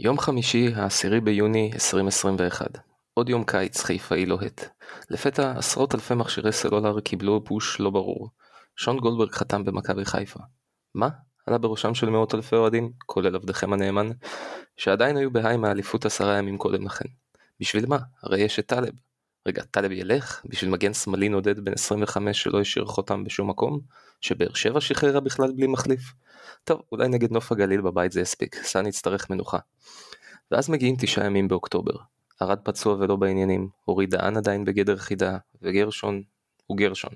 יום חמישי, ה-10 ביוני 2021. עוד יום קיץ חיפאי לוהט. לפתע עשרות אלפי מכשירי סלולר קיבלו פוש לא ברור. שון גולדברג חתם במכבי חיפה. מה? עלה בראשם של מאות אלפי אוהדים, כולל עבדכם הנאמן, שעדיין היו בהיי מהאליפות עשרה ימים קודם לכן. בשביל מה? הרי יש את טלב. רגע, טלב ילך? בשביל מגן שמאלי נודד בן 25 שלא השאיר חותם בשום מקום? שבאר שבע שחררה בכלל בלי מחליף? טוב, אולי נגד נוף הגליל בבית זה יספיק, סאן יצטרך מנוחה. ואז מגיעים תשעה ימים באוקטובר. ארד פצוע ולא בעניינים, אורי דהן עדיין בגדר חידה, וגרשון הוא גרשון.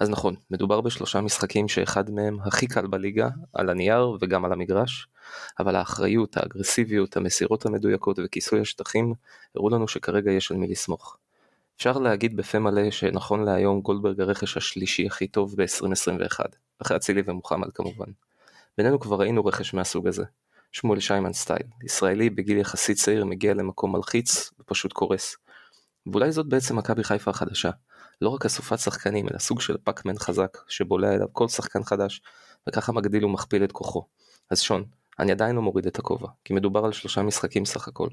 אז נכון, מדובר בשלושה משחקים שאחד מהם הכי קל בליגה, על הנייר וגם על המגרש, אבל האחריות, האגרסיביות, המסירות המדויקות וכיסוי השטחים הראו לנו שכרגע יש על מי לסמוך. אפשר להגיד בפה מלא שנכון להיום גולדברג הרכש השלישי הכי טוב ב-2021, אחרי אצילי ומוחמד כמובן. בינינו כבר ראינו רכש מהסוג הזה. שמואל שיימן סטייל, ישראלי בגיל יחסית צעיר מגיע למקום מלחיץ ופשוט קורס. ואולי זאת בעצם מכבי חיפה החדשה. לא רק אסופת שחקנים, אלא סוג של פאקמן חזק, שבולע אליו כל שחקן חדש, וככה מגדיל ומכפיל את כוחו. אז שון, אני עדיין לא מוריד את הכובע, כי מדובר על שלושה משחקים סך הכל.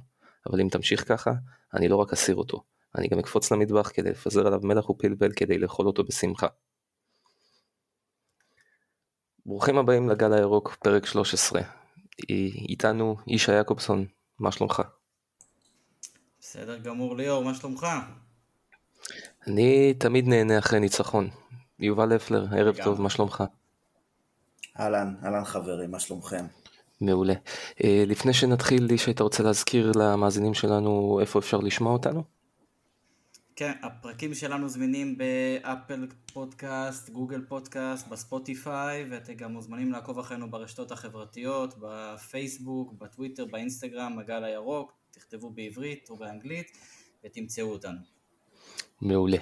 אבל אם תמשיך ככה, אני לא רק אסיר אותו, אני גם אקפוץ למטבח כדי לפזר עליו מלח ופלפל כדי לאכול אותו בשמחה. ברוכים הבאים לגל הירוק, פרק 13. איתנו ישי יעקובסון, מה שלומך? בסדר גמור ליאור, מה שלומך? אני תמיד נהנה אחרי ניצחון. יובל אפלר, ערב טוב, מה שלומך? אהלן, אהלן חברים, מה שלומכם? מעולה. אה, לפני שנתחיל, ישי, אתה רוצה להזכיר למאזינים שלנו איפה אפשר לשמוע אותנו? כן, הפרקים שלנו זמינים באפל פודקאסט, גוגל פודקאסט, בספוטיפיי, ואתם גם מוזמנים לעקוב אחרינו ברשתות החברתיות, בפייסבוק, בטוויטר, באינסטגרם, הגל הירוק, תכתבו בעברית או באנגלית ותמצאו אותנו. מעולה.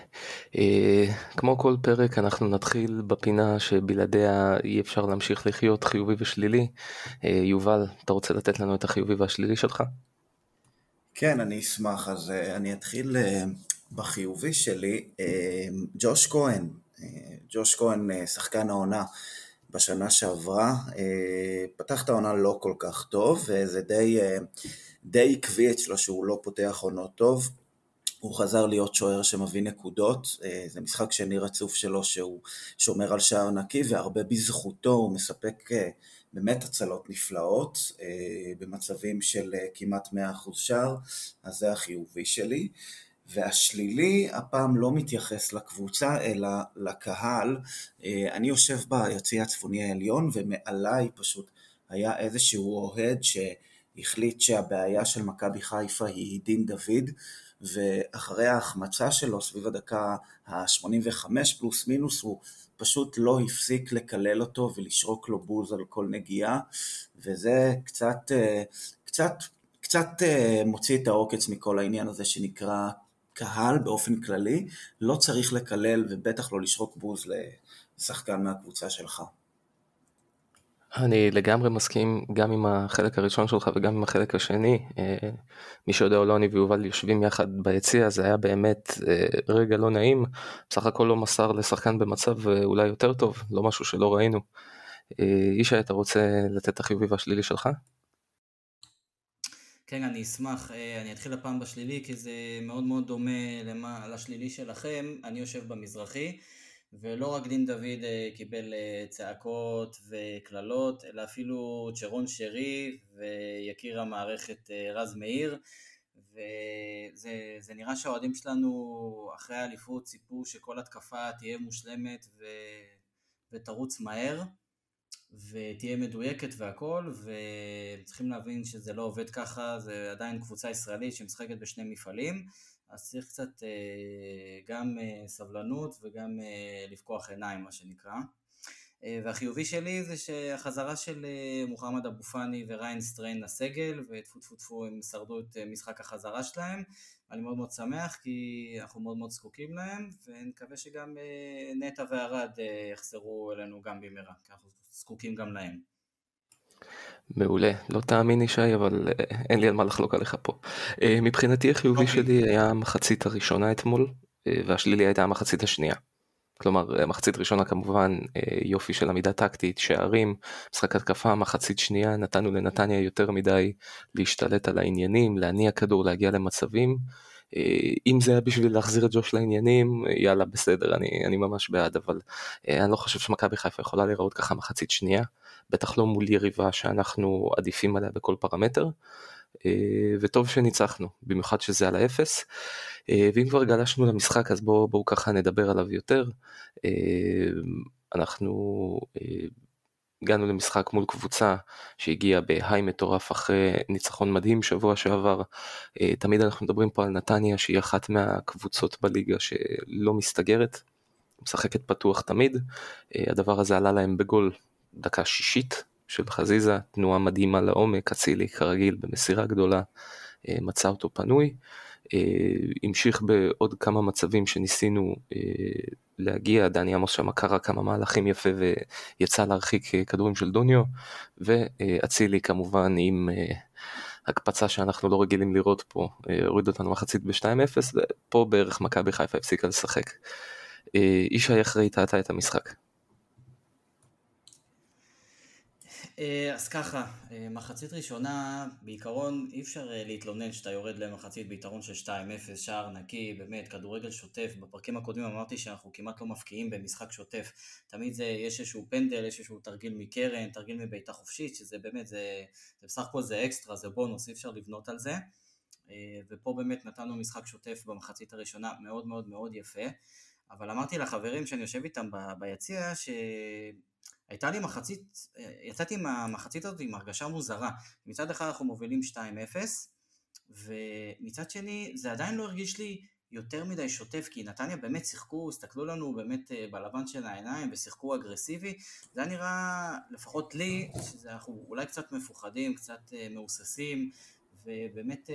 אה, כמו כל פרק אנחנו נתחיל בפינה שבלעדיה אי אפשר להמשיך לחיות חיובי ושלילי. אה, יובל, אתה רוצה לתת לנו את החיובי והשלילי שלך? כן, אני אשמח. אז אה, אני אתחיל בחיובי שלי, אה, ג'וש כהן, אה, ג'וש כהן אה, שחקן העונה בשנה שעברה, פתח את העונה לא כל כך טוב, וזה די, די עקבי אצלו שהוא לא פותח עונות טוב, הוא חזר להיות שוער שמביא נקודות, זה משחק שני רצוף שלו שהוא שומר על שער נקי והרבה בזכותו הוא מספק באמת הצלות נפלאות במצבים של כמעט 100% שער, אז זה החיובי שלי. והשלילי הפעם לא מתייחס לקבוצה אלא לקהל. אה, אני יושב ביציע הצפוני העליון ומעליי פשוט היה איזשהו אוהד שהחליט שהבעיה של מכבי חיפה היא דין דוד ואחרי ההחמצה שלו סביב הדקה ה-85 פלוס מינוס הוא פשוט לא הפסיק לקלל אותו ולשרוק לו בוז על כל נגיעה וזה קצת, אה, קצת, קצת אה, מוציא את העוקץ מכל העניין הזה שנקרא קהל באופן כללי, לא צריך לקלל ובטח לא לשרוק בוז לשחקן מהקבוצה שלך. אני לגמרי מסכים גם עם החלק הראשון שלך וגם עם החלק השני. אה, מי שיודע אני ויובל יושבים יחד ביציע, זה היה באמת אה, רגע לא נעים. בסך הכל לא מסר לשחקן במצב אה, אולי יותר טוב, לא משהו שלא ראינו. ישי, אתה רוצה לתת את החיובי והשלילי שלך? כן, אני אשמח. אה, אני אתחיל הפעם בשלילי, כי זה מאוד מאוד דומה למה, לשלילי שלכם. אני יושב במזרחי, ולא רק דין דוד אה, קיבל אה, צעקות וקללות, אלא אפילו צ'רון שרי ויקיר המערכת רז מאיר. וזה נראה שהאוהדים שלנו אחרי האליפות ציפו שכל התקפה תהיה מושלמת ו, ותרוץ מהר. ותהיה מדויקת והכל, וצריכים להבין שזה לא עובד ככה, זה עדיין קבוצה ישראלית שמשחקת בשני מפעלים, אז צריך קצת אה, גם אה, סבלנות וגם אה, לפקוח עיניים, מה שנקרא. והחיובי שלי זה שהחזרה של מוחמד אבו פאני וריין סטריין לסגל, וטפו טפו טפו הם שרדו את משחק החזרה שלהם. אני מאוד מאוד שמח כי אנחנו מאוד מאוד זקוקים להם, ונקווה שגם נטע וערד יחזרו אלינו גם במהרה, כי אנחנו זקוקים גם להם. מעולה, לא תאמין ישי, אבל אה, אין לי על מה לחלוק עליך פה. אה, מבחינתי החיובי okay. אוקיי. שלי היה המחצית הראשונה אתמול, אה, והשלילי הייתה המחצית השנייה. כלומר מחצית ראשונה כמובן יופי של עמידה טקטית, שערים, משחק התקפה, מחצית שנייה נתנו לנתניה יותר מדי להשתלט על העניינים, להניע כדור, להגיע למצבים. אם זה היה בשביל להחזיר את ג'וש לעניינים, יאללה בסדר, אני, אני ממש בעד, אבל אני לא חושב שמכבי חיפה יכולה להיראות ככה מחצית שנייה, בטח לא מול יריבה שאנחנו עדיפים עליה בכל פרמטר. אה, וטוב שניצחנו, במיוחד שזה על האפס. אה, ואם כבר גלשנו למשחק אז בואו בוא ככה נדבר עליו יותר. אה, אנחנו הגענו למשחק מול קבוצה שהגיעה בהיי מטורף אחרי ניצחון מדהים שבוע שעבר. תמיד אנחנו מדברים פה על נתניה שהיא אחת מהקבוצות בליגה שלא מסתגרת, משחקת פתוח תמיד. הדבר הזה עלה להם בגול דקה שישית של חזיזה, תנועה מדהימה לעומק, אצילי כרגיל במסירה גדולה, אה, מצא אותו פנוי. אה, המשיך בעוד כמה מצבים שניסינו אה, להגיע, דני עמוס שם קרא כמה מהלכים יפה ויצא להרחיק כדורים של דוניו, ואצילי כמובן עם הקפצה שאנחנו לא רגילים לראות פה, הוריד אותנו מחצית ב-2-0, ופה בערך מכבי חיפה הפסיקה לשחק. ישי, איך ראית אתה את המשחק? אה, אז ככה, אה, מחצית ראשונה, בעיקרון אי אפשר אה, להתלונן שאתה יורד למחצית ביתרון של 2-0, שער נקי, באמת, כדורגל שוטף. בפרקים הקודמים אמרתי שאנחנו כמעט לא מפקיעים במשחק שוטף. תמיד זה, יש איזשהו פנדל, יש איזשהו תרגיל מקרן, תרגיל מבעיטה חופשית, שזה באמת, זה, זה בסך הכל זה אקסטרה, זה בונוס, אי אפשר לבנות על זה. ופה באמת נתנו משחק שוטף במחצית הראשונה מאוד מאוד מאוד יפה. אבל אמרתי לחברים שאני יושב איתם ביציע, ש... הייתה לי מחצית, אה, יצאתי מהמחצית הזאת עם הרגשה מוזרה. מצד אחד אנחנו מובילים 2-0, ומצד שני זה עדיין לא הרגיש לי יותר מדי שוטף, כי נתניה באמת שיחקו, הסתכלו לנו באמת אה, בלבן של העיניים ושיחקו אגרסיבי. זה היה נראה, לפחות לי, שאנחנו אולי קצת מפוחדים, קצת אה, מהוססים, ובאמת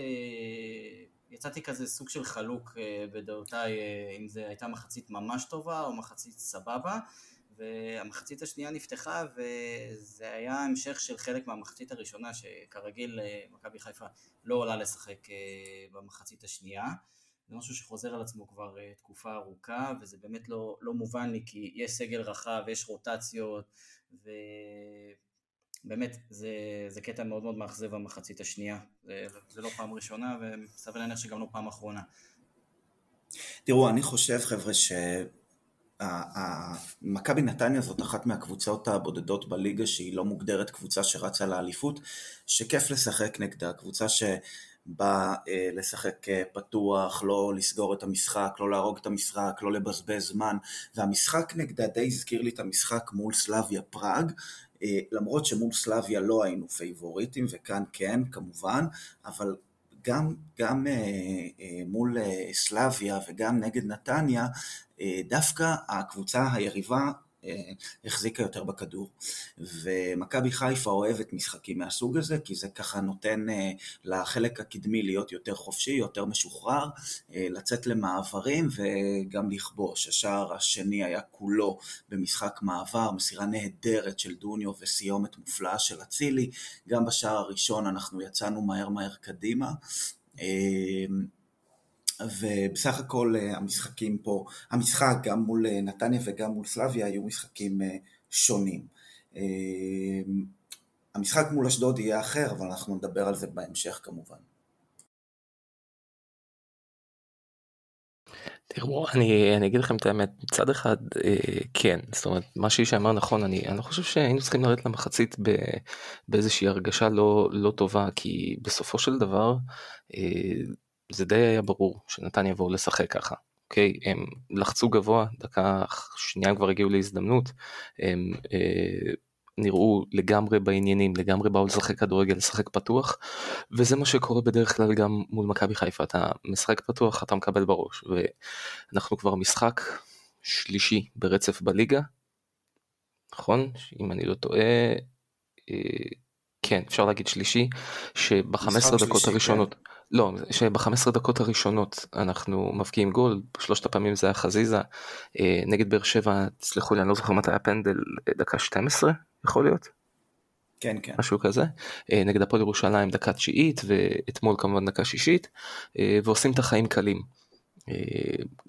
יצאתי כזה סוג של חלוק בדעותיי, אם זו הייתה מחצית ממש טובה או מחצית סבבה. והמחצית השנייה נפתחה וזה היה המשך של חלק מהמחצית הראשונה שכרגיל אה, מכבי חיפה לא עולה לשחק אה, במחצית השנייה. זה משהו שחוזר על עצמו כבר אה, תקופה ארוכה וזה באמת לא, לא מובן לי כי יש סגל רחב, יש רוטציות ובאמת זה, זה קטע מאוד מאוד מאכזב המחצית השנייה. זה, זה לא פעם ראשונה וסביר להניח שגם לא פעם אחרונה. תראו, אני חושב חבר'ה ש... מכבי נתניה זאת אחת מהקבוצות הבודדות בליגה שהיא לא מוגדרת קבוצה שרצה לאליפות, שכיף לשחק נגדה, קבוצה שבאה אה, לשחק אה, פתוח, לא לסגור את המשחק, לא להרוג את המשחק, לא לבזבז זמן, והמשחק נגדה די הזכיר לי את המשחק מול סלאביה פראג, אה, למרות שמול סלאביה לא היינו פייבוריטים, וכאן כן כמובן, אבל גם, גם מול סלאביה וגם נגד נתניה אה, דווקא הקבוצה היריבה אה, החזיקה יותר בכדור. ומכבי חיפה אוהבת משחקים מהסוג הזה, כי זה ככה נותן אה, לחלק הקדמי להיות יותר חופשי, יותר משוחרר, לצאת למעברים וגם לכבוש. השער השני היה כולו במשחק מעבר, מסירה נהדרת של דוניו וסיומת מופלאה של אצילי. גם בשער הראשון אנחנו יצאנו מהר מהר קדימה. ובסך הכל אה, המשחקים פה, המשחק גם מול אה, נתניה וגם מול סלאביה היו משחקים אה, שונים. המשחק מול אשדוד יהיה אחר, אבל אנחנו נדבר על זה בהמשך כמובן. תראו, אני, אני אגיד לכם את האמת, מצד אחד אה, כן, זאת אומרת, מה שאיש אמר נכון, אני, אני לא חושב שהיינו צריכים לרדת למחצית ב, באיזושהי הרגשה לא, לא טובה, כי בסופו של דבר, אה, זה די היה ברור שנתניה יבואו לשחק ככה. אוקיי, הם לחצו גבוה, דקה שנייה כבר הגיעו להזדמנות, הם אה, נראו לגמרי בעניינים, לגמרי באו לשחק כדורגל, לשחק פתוח, וזה מה שקורה בדרך כלל גם מול מכבי חיפה, אתה משחק פתוח, אתה מקבל בראש, ואנחנו כבר משחק שלישי ברצף בליגה, נכון? אם אני לא טועה, אה, כן, אפשר להגיד שלישי, שב-15 דקות כן. הראשונות, כן. לא, שב-15 דקות הראשונות אנחנו מבקיעים גול, שלושת הפעמים זה היה חזיזה, אה, נגד באר שבע, תסלחו לי, אני לא זוכר מתי היה פנדל, אה, דקה 12 יכול להיות? כן, כן. משהו כזה. אה, נגד הפועל ירושלים דקה תשיעית, ואתמול כמובן דקה שישית, ועושים את החיים קלים.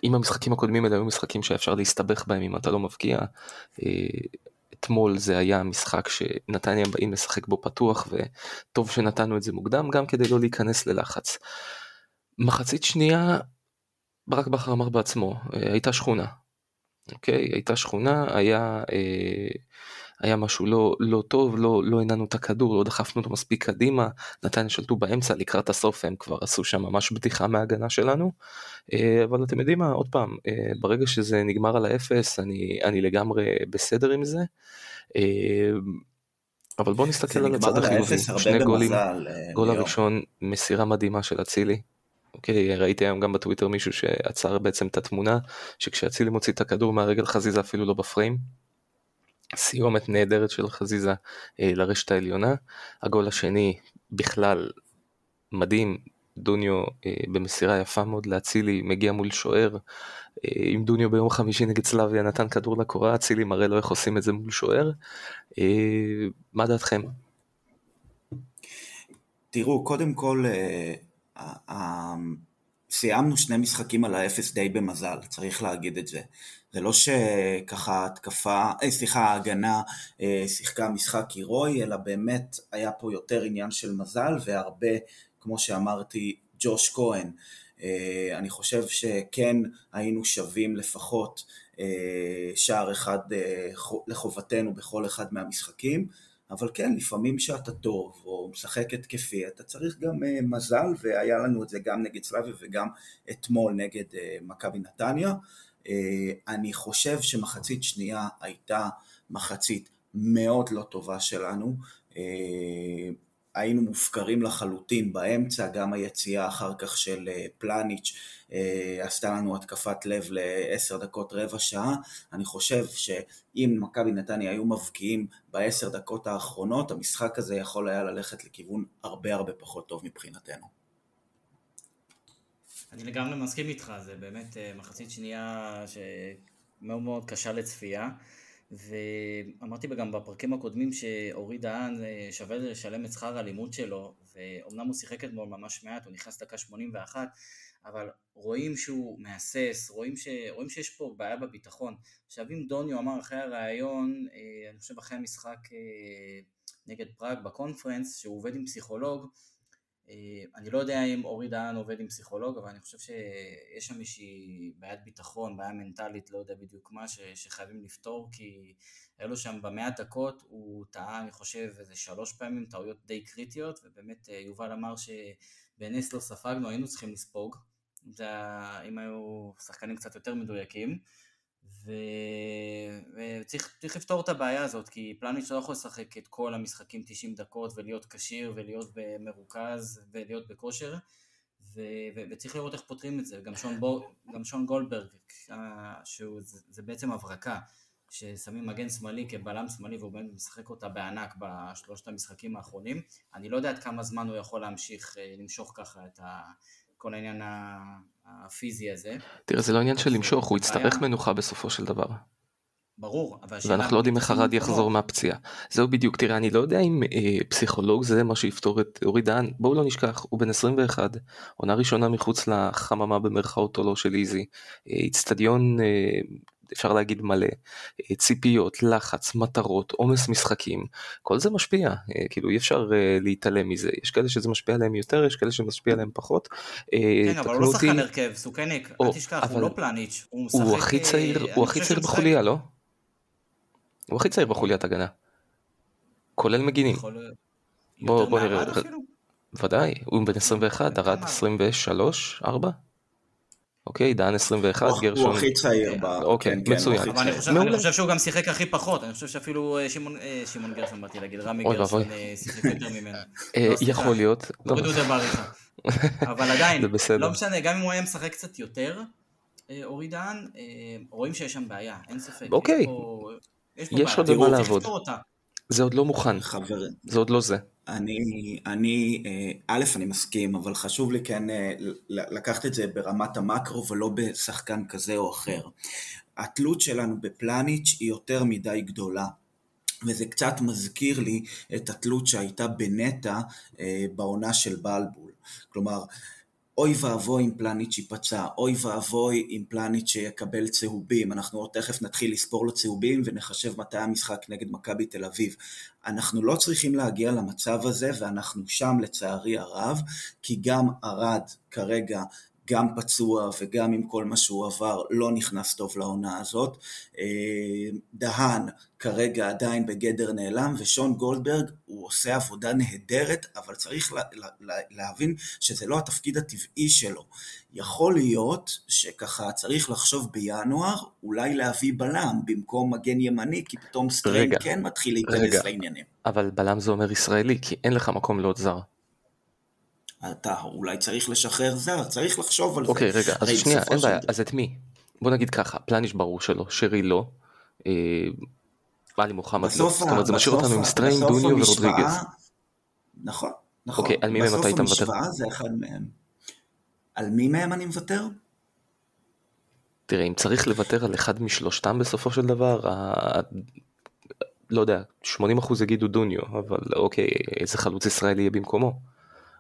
אם המשחקים הקודמים האלה היו משחקים שאפשר להסתבך בהם אם אתה לא מבקיע, אתמול זה היה משחק שנתניה באים לשחק בו פתוח וטוב שנתנו את זה מוקדם גם כדי לא להיכנס ללחץ. מחצית שנייה ברק בכר אמר בעצמו הייתה שכונה. אוקיי הייתה שכונה היה אה, היה משהו לא לא טוב לא לא הנענו את הכדור לא דחפנו אותו מספיק קדימה נתניה שלטו באמצע לקראת הסוף הם כבר עשו שם ממש בדיחה מההגנה שלנו. אה, אבל אתם יודעים מה עוד פעם אה, ברגע שזה נגמר על האפס אני אני לגמרי בסדר עם זה. אה, אבל בוא נסתכל על הצד החיובי, שני גולים, גול הראשון מסירה מדהימה של אצילי, אוקיי, ראיתי היום גם בטוויטר מישהו שעצר בעצם את התמונה, שכשאצילי מוציא את הכדור מהרגל חזיזה אפילו לא בפריים, סיומת נהדרת של חזיזה אה, לרשת העליונה. הגול השני בכלל מדהים, דוניו אה, במסירה יפה מאוד לאצילי, מגיע מול שוער. אה, עם דוניו ביום חמישי נגד סלאביה נתן כדור לקורה, אצילי מראה לו איך עושים את זה מול שוער. אה, מה דעתכם? תראו, קודם כל, אה, סיימנו שני משחקים על האפס די במזל, צריך להגיד את זה. זה לא שככה התקפה, אה, סליחה, ההגנה אה, שיחקה משחק הירואי, אלא באמת היה פה יותר עניין של מזל והרבה, כמו שאמרתי, ג'וש כהן. אה, אני חושב שכן היינו שווים לפחות אה, שער אחד אה, לחובתנו בכל אחד מהמשחקים. אבל כן, לפעמים שאתה טוב או משחק התקפי, אתה צריך גם uh, מזל, והיה לנו את זה גם נגד סלאביה וגם אתמול נגד uh, מכבי נתניה. Uh, אני חושב שמחצית שנייה הייתה מחצית מאוד לא טובה שלנו. Uh, היינו מופקרים לחלוטין באמצע, גם היציאה אחר כך של אה, פלניץ' אה, עשתה לנו התקפת לב לעשר דקות רבע שעה. אני חושב שאם מכבי נתניה היו מבקיעים בעשר דקות האחרונות, המשחק הזה יכול היה ללכת לכיוון הרבה הרבה פחות טוב מבחינתנו. אני לגמרי מסכים איתך, זה באמת אה, מחצית שנייה שמאוד מאוד קשה לצפייה. ואמרתי גם בפרקים הקודמים שאורי דהן אה, שווה לשלם את שכר הלימוד שלו, ואומנם הוא שיחק אתמול ממש מעט, הוא נכנס דקה 81, אבל רואים שהוא מהסס, רואים, ש... רואים שיש פה בעיה בביטחון. עכשיו אם דוניו אמר אחרי הראיון, אה, אני חושב אחרי המשחק נגד פראג בקונפרנס, שהוא עובד עם פסיכולוג, אני לא יודע אם אורי דהן עובד עם פסיכולוג, אבל אני חושב שיש שם איזושהי בעיית ביטחון, בעיה מנטלית, לא יודע בדיוק מה, ש, שחייבים לפתור, כי היה לו שם במאה דקות, הוא טעה, אני חושב, איזה שלוש פעמים, טעויות די קריטיות, ובאמת אה, יובל אמר שבנס לא ספגנו, היינו צריכים לספוג, זה, אם היו שחקנים קצת יותר מדויקים. ו... וצריך לפתור את הבעיה הזאת, כי פלניץ' לא יכול לשחק את כל המשחקים 90 דקות ולהיות כשיר ולהיות מרוכז ולהיות בכושר, ו... ו... וצריך לראות איך פותרים את זה. גם שון, בור... גם שון גולדברג, אה, שזה בעצם הברקה, ששמים מגן שמאלי כבלם שמאלי והוא באמת משחק אותה בענק בשלושת המשחקים האחרונים. אני לא יודע עד כמה זמן הוא יכול להמשיך אה, למשוך ככה את ה... כל העניין הפיזי הזה. תראה, זה לא עניין של למשוך, הוא יצטרך מנוחה בסופו של דבר. ברור, אבל ואנחנו לא יודעים איך ארד יחזור מהפציעה. זהו בדיוק, תראה, אני לא יודע אם אה, פסיכולוג זה מה שיפתור את אורי דהן, בואו לא נשכח, הוא בן 21, עונה ראשונה מחוץ לחממה במרכאות או לא של איזי, איצטדיון אה, אפשר להגיד מלא, אה, ציפיות, לחץ, מטרות, עומס משחקים, כל זה משפיע, אה, כאילו אי אפשר אה, להתעלם מזה, יש כאלה שזה משפיע עליהם יותר, יש כאלה שמשפיע עליהם פחות. כן, אבל הוא לא שחקן הרכב, סוכניק, אל תשכח, הוא לא פלניץ', הוא משחק... הוא הכי צעיר, הוא הכי צעיר בחוליה, לא? הוא הכי צעיר בחוליית הגנה. כולל מגינים. בוא נראה. ודאי, הוא בן 21, ארד 23, 4? אוקיי, דן 21, גרשון... הוא הכי צעיר ב... אוקיי, כן, כן, מצוין. אבל אני חושב שהוא גם שיחק הכי פחות, אני חושב שאפילו אה, אה, שמעון גרשון, באתי להגיד, רמי גרשון אה, שיחק יותר ממנו. לא, יכול להיות. תורידו את זה בעריכה. אבל עדיין, לא משנה, גם אם הוא היה משחק קצת יותר, אורי דהן, רואים שיש שם בעיה, אין ספק. אוקיי, יש עוד מה לעבוד. זה עוד לא מוכן, זה עוד לא זה. אני, אני, אה, א', אני מסכים, אבל חשוב לי כן אה, לקחת את זה ברמת המקרו ולא בשחקן כזה או אחר. התלות שלנו בפלניץ' היא יותר מדי גדולה. וזה קצת מזכיר לי את התלות שהייתה בנטע אה, בעונה של בלבול. כלומר, אוי ואבוי אם פלניץ' ייפצע, אוי ואבוי אם פלניץ' יקבל צהובים, אנחנו עוד תכף נתחיל לספור לו צהובים ונחשב מתי המשחק נגד מכבי תל אביב. אנחנו לא צריכים להגיע למצב הזה ואנחנו שם לצערי הרב, כי גם ערד כרגע גם פצוע וגם עם כל מה שהוא עבר לא נכנס טוב לעונה הזאת. אה, דהן כרגע עדיין בגדר נעלם ושון גולדברג הוא עושה עבודה נהדרת אבל צריך לה, לה, להבין שזה לא התפקיד הטבעי שלו. יכול להיות שככה צריך לחשוב בינואר אולי להביא בלם במקום מגן ימני כי פתאום סטריין כן מתחיל להיכנס לעניינים. אבל בלם זה אומר ישראלי כי אין לך מקום לעוד זר. אתה אולי צריך לשחרר זר, צריך לחשוב על זה. אוקיי, רגע, אז שנייה, אין בעיה, אז את מי? בוא נגיד ככה, פלניש ברור שלא, שרי לא, אה, עלי מוחמד לא, זאת אומרת זה משאיר אותנו עם סטריין, דוניו ורודריגז. נכון, נכון. אוקיי, על מי מהם אתה היית מוותר? בסוף המשוואה זה אחד מהם. על מי מהם אני מוותר? תראה, אם צריך לוותר על אחד משלושתם בסופו של דבר, לא יודע, 80% יגידו דוניו, אבל אוקיי, איזה חלוץ ישראלי יהיה במקומו.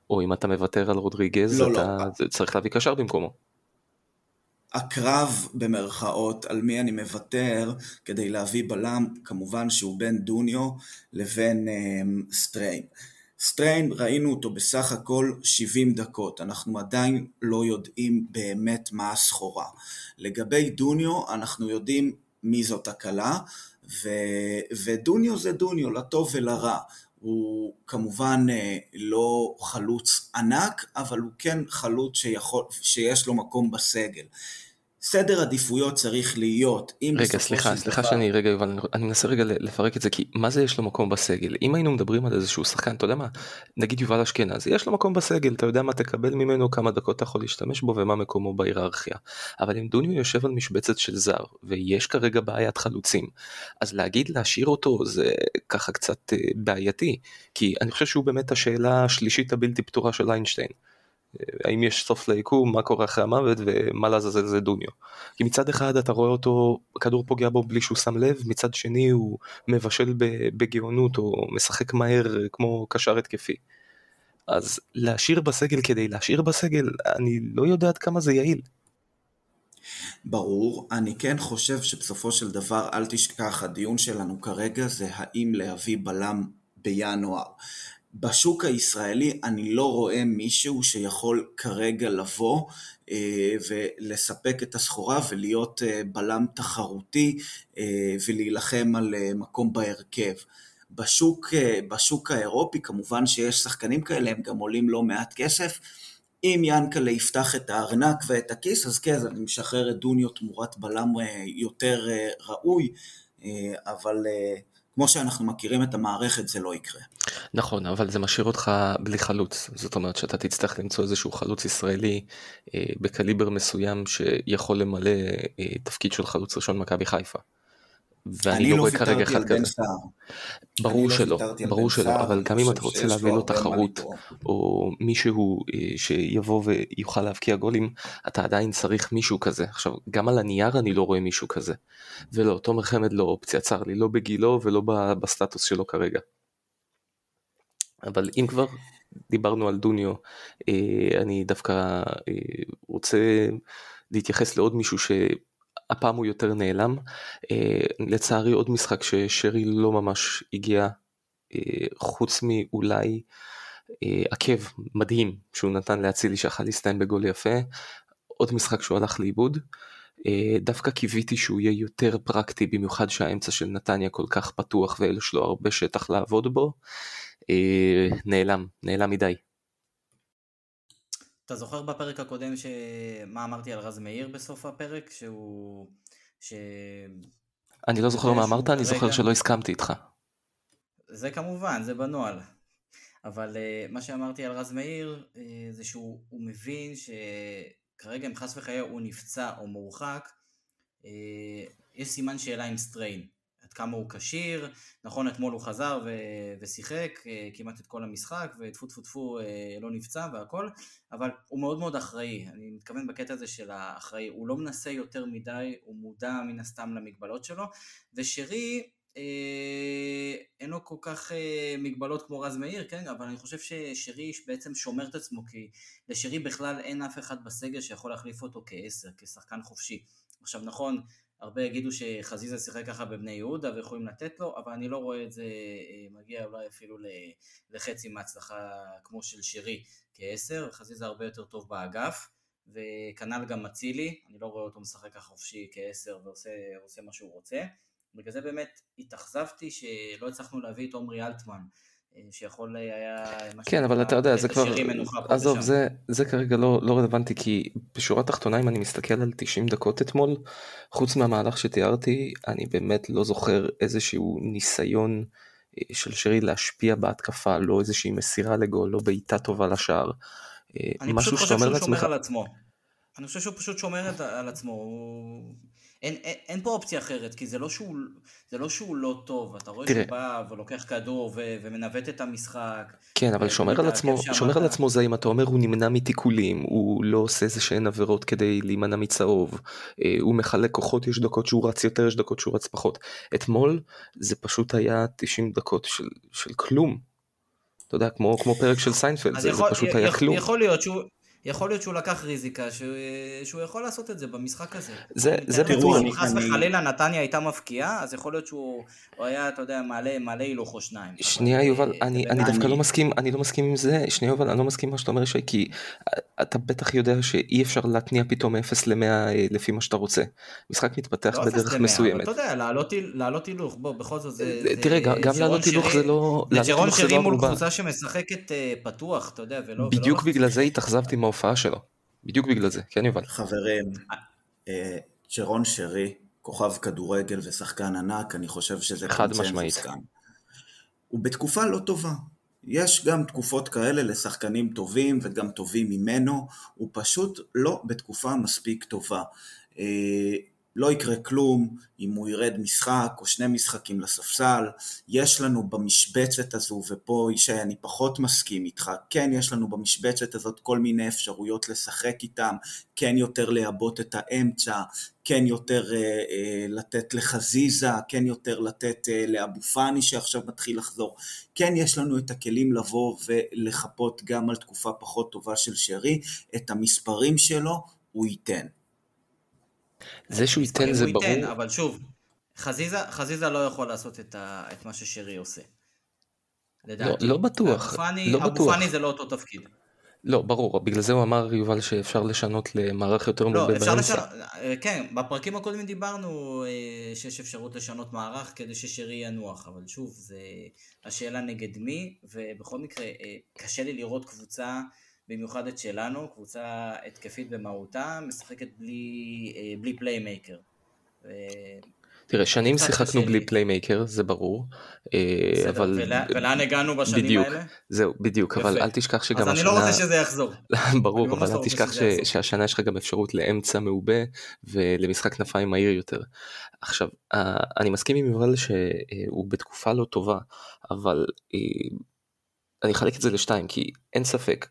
או אם אתה מוותר על רודריגז, לא, אתה לא. צריך להביא קשר במקומו. הקרב במרכאות על מי אני מוותר כדי להביא בלם, כמובן שהוא בין דוניו לבין um, סטריין. סטריין ראינו אותו בסך הכל 70 דקות, אנחנו עדיין לא יודעים באמת מה הסחורה. לגבי דוניו אנחנו יודעים מי זאת הקלה, ו... ודוניו זה דוניו, לטוב ולרע. הוא כמובן אה, לא חלוץ ענק, אבל הוא כן חלוץ שיכול, שיש לו מקום בסגל. סדר עדיפויות צריך להיות, אם רגע, סליחה, סליחה דבר... שאני רגע, אבל אני מנסה רגע לפרק את זה, כי מה זה יש לו מקום בסגל? אם היינו מדברים על איזשהו שחקן, אתה יודע מה, נגיד יובל אשכנז, יש לו מקום בסגל, אתה יודע מה תקבל ממנו, כמה דקות אתה יכול להשתמש בו ומה מקומו בהיררכיה. אבל אם דוניו יושב על משבצת של זר, ויש כרגע בעיית חלוצים, אז להגיד להשאיר אותו זה ככה קצת אה, בעייתי, כי אני חושב שהוא באמת השאלה השלישית הבלתי פתורה של איינשטיין. האם יש סוף ליקום, מה קורה אחרי המוות ומה לעזאזל זה דוניו. כי מצד אחד אתה רואה אותו, הכדור פוגע בו בלי שהוא שם לב, מצד שני הוא מבשל בגאונות או משחק מהר כמו קשר התקפי. אז להשאיר בסגל כדי להשאיר בסגל, אני לא יודע עד כמה זה יעיל. ברור, אני כן חושב שבסופו של דבר, אל תשכח, הדיון שלנו כרגע זה האם להביא בלם בינואר. בשוק הישראלי אני לא רואה מישהו שיכול כרגע לבוא אה, ולספק את הסחורה ולהיות אה, בלם תחרותי אה, ולהילחם על מקום בהרכב. בשוק, בשוק האירופי כמובן שיש שחקנים כאלה, הם גם עולים לא מעט כסף. אם ינקלה יפתח את הארנק ואת הכיס, אז כן, אני משחרר את דוניו תמורת בלם יותר ראוי, אבל כמו שאנחנו מכירים את המערכת זה לא יקרה. נכון, אבל זה משאיר אותך בלי חלוץ, זאת אומרת שאתה תצטרך למצוא איזשהו חלוץ ישראלי אה, בקליבר מסוים שיכול למלא אה, תפקיד של חלוץ ראשון מכבי חיפה. ואני לא, לא רואה כרגע אחד כזה. ברור לא שלא, ברור שלא, אבל גם אם אתה רוצה להביא לו תחרות, או מישהו אה, שיבוא ויוכל להבקיע גולים, אתה עדיין צריך מישהו כזה. עכשיו, גם על הנייר אני לא רואה מישהו כזה. ולא, תומר חמד לא אופציה, צר לי, לא בגילו ולא בסטטוס שלו כרגע. אבל אם כבר דיברנו על דוניו, אה, אני דווקא אה, רוצה להתייחס לעוד מישהו ש... הפעם הוא יותר נעלם. אה, לצערי עוד משחק ששרי לא ממש הגיע, אה, חוץ מאולי אה, עקב מדהים שהוא נתן לאצילי שיכול להסתיים בגול יפה, עוד משחק שהוא הלך לאיבוד. דווקא קיוויתי שהוא יהיה יותר פרקטי, במיוחד שהאמצע של נתניה כל כך פתוח ויש לו הרבה שטח לעבוד בו. נעלם, נעלם מדי. אתה זוכר בפרק הקודם ש... מה אמרתי על רז מאיר בסוף הפרק? שהוא... ש... אני לא זוכר מה אמרת, אני זוכר שלא הסכמתי איתך. זה כמובן, זה בנוהל. אבל uh, מה שאמרתי על רז מאיר, uh, זה שהוא מבין שכרגע אם חס וחלילה הוא נפצע או מורחק, uh, יש סימן שאלה עם סטריין. כמה הוא כשיר, נכון אתמול הוא חזר ו- ושיחק אה, כמעט את כל המשחק וטפו טפו טפו אה, לא נפצע והכל, אבל הוא מאוד מאוד אחראי, אני מתכוון בקטע הזה של האחראי, הוא לא מנסה יותר מדי, הוא מודע מן הסתם למגבלות שלו, ושרי אה, אין לו כל כך אה, מגבלות כמו רז מאיר, כן, אבל אני חושב ששרי בעצם שומר את עצמו, כי לשרי בכלל אין אף אחד בסגל שיכול להחליף אותו כעשר, כשחקן חופשי. עכשיו נכון, הרבה יגידו שחזיזה שיחק ככה בבני יהודה ויכולים לתת לו, אבל אני לא רואה את זה אה, מגיע אולי אפילו לחצי מההצלחה כמו של שרי כעשר, חזיזה הרבה יותר טוב באגף, וכנ"ל גם אצילי, אני לא רואה אותו משחק ככה חופשי כעשר ועושה מה שהוא רוצה. בגלל זה באמת התאכזבתי שלא הצלחנו להביא את עומרי אלטמן. אה, שיכול היה... כן, אבל אתה יודע, זה כבר... עזוב, זה, זה כרגע לא, לא רלוונטי, כי בשורה התחתונה, אם אני מסתכל על 90 דקות אתמול, חוץ מהמהלך שתיארתי, אני באמת לא זוכר איזשהו ניסיון אה, של שרי להשפיע בהתקפה, לא איזושהי מסירה לגול, לא בעיטה טובה לשער. אה, אני פשוט חושב שהוא שומר על עצמו. אני חושב שהוא פשוט שומר על עצמו. הוא... אין, אין, אין פה אופציה אחרת, כי זה לא שהוא, זה לא, שהוא לא טוב, אתה רואה שהוא בא ולוקח כדור ו, ומנווט את המשחק. כן, אבל שומר על עצמו, שומר על עצמו זה אם אתה אומר הוא נמנע מתיקולים, הוא לא עושה איזה שהן עבירות כדי להימנע מצהוב, אה, הוא מחלק כוחות, יש דקות שהוא רץ יותר, יש דקות שהוא רץ פחות. אתמול זה פשוט היה 90 דקות של, של כלום. אתה יודע, כמו, כמו פרק של סיינפלד, זה, יכול, זה פשוט היה כלום. יכול להיות שהוא... יכול להיות שהוא לקח ריזיקה, שהוא, שהוא יכול לעשות את זה במשחק הזה. זה, זה בטוח. אם חס וחלילה נתניה הייתה מבקיעה, אז יכול להיות שהוא היה, אתה יודע, מעלה, מעלה הילוך או שניים. שנייה יובל, אני, אני דווקא לא מסכים, אני לא מסכים עם זה, שנייה יובל, אני לא מסכים עם מה שאתה אומר שי, כי אתה בטח יודע שאי אפשר להתניע פתאום 0 ל-100 אה, לפי מה שאתה רוצה. משחק מתפתח לא בדרך מסוימת. אתה יודע, לעלות הילוך, בוא, בכל זאת זה... תראה, גם לעלות הילוך זה לא... זה ג'רון שרי מול קבוצה שמשחקת אה, פתוח, אתה יודע, ולא... בדיוק בגלל זה התאכזבתי ההופעה שלו. בדיוק בגלל זה, כן יובל. חברים, צ'רון אה, שרי, כוכב כדורגל ושחקן ענק, אני חושב שזה קונצנזוס כאן. הוא בתקופה לא טובה. יש גם תקופות כאלה לשחקנים טובים וגם טובים ממנו, הוא פשוט לא בתקופה מספיק טובה. לא יקרה כלום אם הוא ירד משחק או שני משחקים לספסל. יש לנו במשבצת הזו, ופה ישי אני פחות מסכים איתך, כן יש לנו במשבצת הזאת כל מיני אפשרויות לשחק איתם, כן יותר לעבות את האמצע, כן יותר אה, אה, לתת לחזיזה, כן יותר לתת אה, לאבו פאני שעכשיו מתחיל לחזור. כן יש לנו את הכלים לבוא ולחפות גם על תקופה פחות טובה של שרי, את המספרים שלו הוא ייתן. זה שהוא ייתן זה ברור. ייתן, אבל שוב, חזיזה, חזיזה לא יכול לעשות את, ה, את מה ששרי עושה. לדעתי. לא, לא בטוח. לא אבו פאני זה לא אותו תפקיד. לא, ברור, בגלל זה הוא אמר יובל שאפשר לשנות למערך יותר לא, אפשר לשנות, אה, כן, בפרקים הקודמים דיברנו אה, שיש אפשרות לשנות מערך כדי ששרי ינוח, אבל שוב, זה השאלה נגד מי, ובכל מקרה, אה, קשה לי לראות קבוצה במיוחד את שלנו, קבוצה התקפית במהותה, משחקת בלי, אה, בלי פליימייקר. תראה, שנים שיחקנו בלי playmaker, זה ברור, אה, אבל... ולאן הגענו בשנים בדיוק, האלה? זהו, בדיוק, אבל אל תשכח שגם השנה... אז אני לא רוצה שזה יחזור. ברור, אבל אל תשכח שהשנה יש לך גם אפשרות לאמצע מעובה ולמשחק כנפיים מהיר יותר. עכשיו, אני מסכים עם יובל שהוא בתקופה לא טובה, אבל אה, אני אחלק את זה לשתיים, כי אין ספק,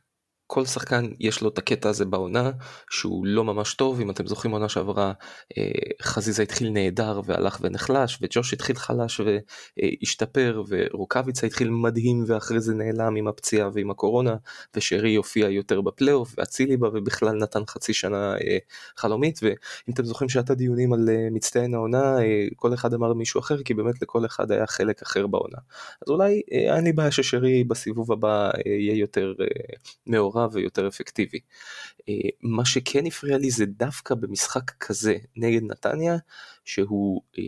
כל שחקן יש לו את הקטע הזה בעונה שהוא לא ממש טוב. אם אתם זוכרים עונה שעברה אה, חזיזה התחיל נהדר והלך ונחלש וג'וש התחיל חלש והשתפר ורוקאביצה התחיל מדהים ואחרי זה נעלם עם הפציעה ועם הקורונה ושרי הופיע יותר בפלייאוף ואצילי בה ובכלל נתן חצי שנה אה, חלומית. ואם אתם זוכרים שהייתה דיונים על אה, מצטיין העונה כל אחד אמר מישהו אחר כי באמת לכל אחד היה חלק אחר בעונה. אז אולי אין לי בעיה ששרי בסיבוב הבא יהיה יותר מעורב. מעורב ויותר אפקטיבי. אה, מה שכן הפריע לי זה דווקא במשחק כזה נגד נתניה, שהוא אה,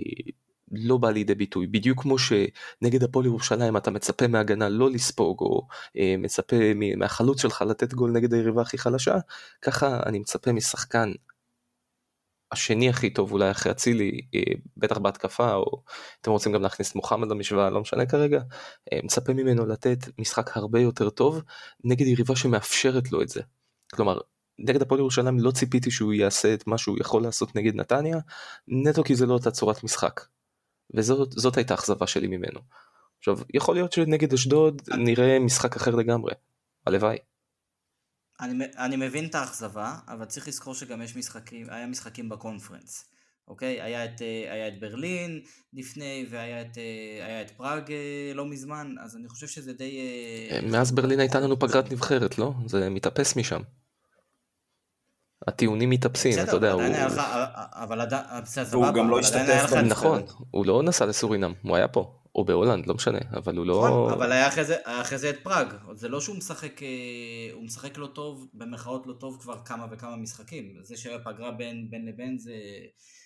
לא בא לידי ביטוי, בדיוק כמו שנגד הפועל ירושלים אתה מצפה מהגנה לא לספוג או אה, מצפה מהחלוץ שלך לתת גול נגד היריבה הכי חלשה, ככה אני מצפה משחקן השני הכי טוב אולי אחרי אצילי, בטח בהתקפה, או אתם רוצים גם להכניס את מוחמד למשוואה, לא משנה כרגע, מצפה ממנו לתת משחק הרבה יותר טוב נגד יריבה שמאפשרת לו את זה. כלומר, נגד הפועל ירושלים לא ציפיתי שהוא יעשה את מה שהוא יכול לעשות נגד נתניה, נטו כי זה לא אותה צורת משחק. וזאת הייתה אכזבה שלי ממנו. עכשיו, יכול להיות שנגד אשדוד נראה משחק אחר לגמרי, הלוואי. אני, אני מבין את האכזבה, אבל צריך לזכור שגם יש משחקים, היה משחקים בקונפרנס. אוקיי? היה את, היה את ברלין לפני, והיה את, את פראג לא מזמן, אז אני חושב שזה די... מאז ברלין הייתה לנו פגרת נבחרת, לא? זה מתאפס משם. הטיעונים מתאפסים, אתה יודע, הוא... אבל עדיין, והוא גם לא השתתף. נכון, הוא לא נסע לסורינם, הוא היה פה. או בהולנד, לא משנה, אבל הוא לא... נכון, אבל היה אחרי זה, אחרי זה את פראג, זה לא שהוא משחק, אה, הוא משחק לא טוב, במרכאות לא טוב כבר כמה וכמה משחקים, זה שהיה פגרה בין, בין לבין זה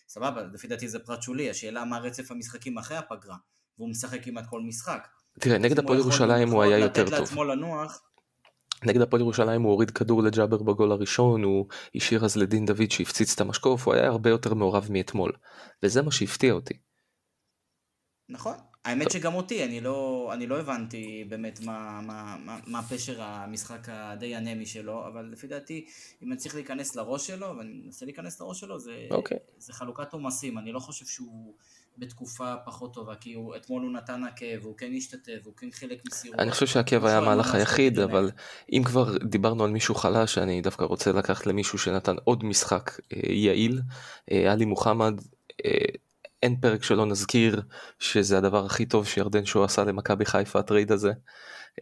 סבבה, לפי דעתי זה פרט שולי, השאלה מה רצף המשחקים אחרי הפגרה, והוא משחק כמעט כל משחק. תראה, נגד הפועל ירושלים הוא היה יותר טוב. לתת לעצמו לנוח. נגד הפועל ירושלים הוא הוריד כדור לג'אבר בגול הראשון, הוא השאיר אז לדין דוד שהפציץ את המשקוף, הוא היה הרבה יותר מעורב מאתמול, וזה מה שהפתיע אותי. נכון, האמת שגם אותי, אני לא, אני לא הבנתי באמת מה, מה, מה, מה פשר המשחק הדי אנמי שלו, אבל לפי דעתי, אם אני צריך להיכנס לראש שלו, ואני מנסה להיכנס לראש שלו, זה, okay. אוקיי. זה חלוקת עומסים, אני לא חושב שהוא בתקופה פחות טובה, כי הוא, אתמול הוא נתן עקב, הוא כן השתתף, הוא כן חלק מסירות. אני חושב שהעקב היה המהלך היחיד, אבל אם כבר דיברנו על מישהו חלש, אני דווקא רוצה לקחת למישהו שנתן עוד משחק אה, יעיל, אה, עלי מוחמד. אה, אין פרק שלא נזכיר שזה הדבר הכי טוב שירדן שואה עשה למכבי חיפה הטרייד הזה.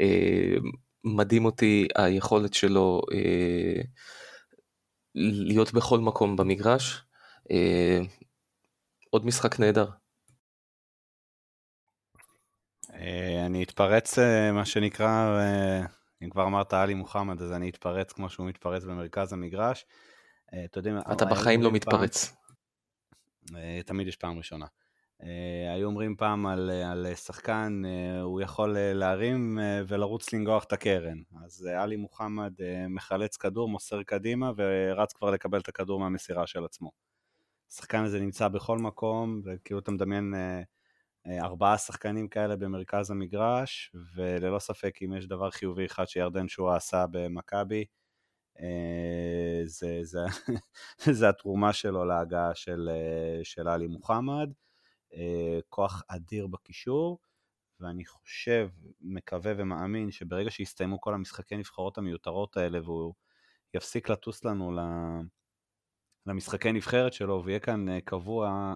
אה, מדהים אותי היכולת שלו אה, להיות בכל מקום במגרש. אה, עוד משחק נהדר. אני אתפרץ מה שנקרא, אם כבר אמרת עלי מוחמד אז אני אתפרץ כמו שהוא מתפרץ במרכז המגרש. אתה בחיים לא מתפרץ. אה, תמיד יש פעם ראשונה. אה, היו אומרים פעם על, אה, על שחקן, הוא יכול להרים ולרוץ לנגוח את הקרן. אז עלי מוחמד מחלץ כדור, מוסר קדימה ורץ כבר לקבל את הכדור מהמסירה של עצמו. השחקן הזה נמצא בכל מקום, וכאילו אתה מדמיין ארבעה שחקנים כאלה במרכז המגרש, וללא ספק אם יש דבר חיובי אחד שירדן שואה עשה במכבי, אה, זה, זה, זה התרומה שלו להגעה של, אה, של עלי מוחמד, אה, כוח אדיר בקישור, ואני חושב, מקווה ומאמין שברגע שיסתיימו כל המשחקי נבחרות המיותרות האלה והוא יפסיק לטוס לנו למשחקי נבחרת שלו ויהיה כאן קבוע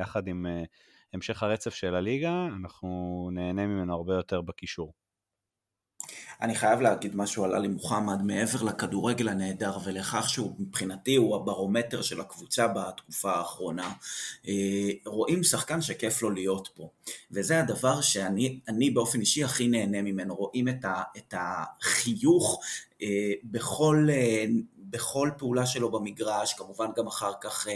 יחד עם המשך הרצף של הליגה, אנחנו נהנה ממנו הרבה יותר בקישור. אני חייב להגיד משהו על עלי מוחמד מעבר לכדורגל הנהדר ולכך שהוא מבחינתי הוא הברומטר של הקבוצה בתקופה האחרונה. אה, רואים שחקן שכיף לו להיות פה וזה הדבר שאני באופן אישי הכי נהנה ממנו, רואים את, ה, את החיוך אה, בכל, אה, בכל פעולה שלו במגרש, כמובן גם אחר כך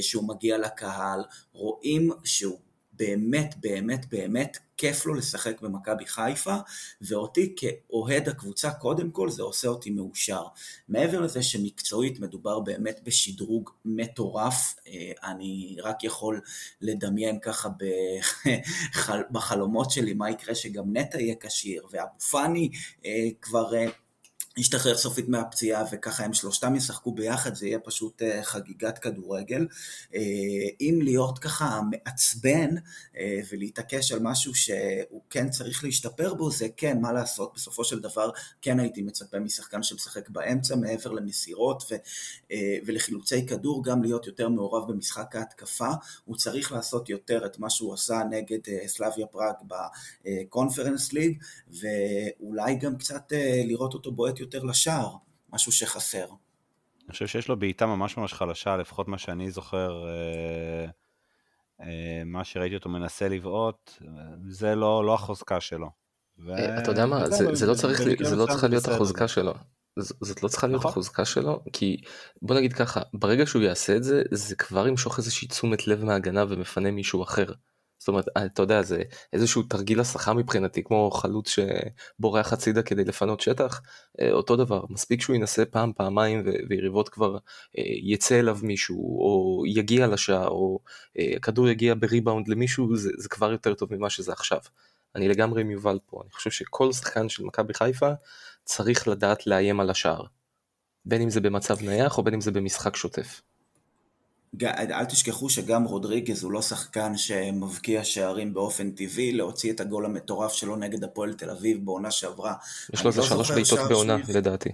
שהוא מגיע לקהל, רואים שהוא באמת באמת באמת כיף לו לשחק במכבי חיפה, ואותי כאוהד הקבוצה קודם כל זה עושה אותי מאושר. מעבר לזה שמקצועית מדובר באמת בשדרוג מטורף, אה, אני רק יכול לדמיין ככה בחלומות שלי מה יקרה שגם נטע יהיה כשיר, ואבו פאני אה, כבר אה, ישתחרר סופית מהפציעה וככה הם שלושתם ישחקו ביחד זה יהיה פשוט אה, חגיגת כדורגל. אה, אם להיות ככה מעצבן אה, ולהתעקש על משהו שהוא כן צריך להשתפר בו זה כן מה לעשות בסופו של דבר כן הייתי מצפה משחקן שמשחק באמצע מעבר למסירות ו, ולחילוצי כדור גם להיות יותר מעורב במשחק ההתקפה הוא צריך לעשות יותר את מה שהוא עשה נגד סלאביה פראג בקונפרנס ליג ואולי גם קצת לראות אותו בועט יותר יותר לשער, משהו שחסר. אני חושב שיש לו בעיטה ממש ממש חלשה, לפחות מה שאני זוכר, אה, אה, מה שראיתי אותו מנסה לבעוט, זה לא, לא החוזקה שלו. ו... אה, אתה יודע מה, זה, זה לא צריך, זה לא צריכה להיות החוזקה שלו. זאת לא צריכה להיות נכון. החוזקה שלו כי בוא נגיד ככה ברגע שהוא יעשה את זה זה כבר ימשוך איזושהי תשומת לב מהגנה ומפנה מישהו אחר. זאת אומרת, אתה יודע, זה איזשהו תרגיל הסחה מבחינתי, כמו חלוץ שבורח הצידה כדי לפנות שטח, אה, אותו דבר, מספיק שהוא ינסה פעם, פעמיים ויריבות כבר אה, יצא אליו מישהו, או יגיע לשער, או אה, הכדור יגיע בריבאונד למישהו, זה, זה כבר יותר טוב ממה שזה עכשיו. אני לגמרי עם יובל פה, אני חושב שכל שחקן של מכבי חיפה צריך לדעת לאיים על השער. בין אם זה במצב נייח או בין אם זה במשחק שוטף. אל תשכחו שגם רודריגז הוא לא שחקן שמבקיע שערים באופן טבעי, להוציא את הגול המטורף שלו נגד הפועל תל אביב בעונה שעברה. יש לו איזה לא שלוש בעיטות בעונה לדעתי.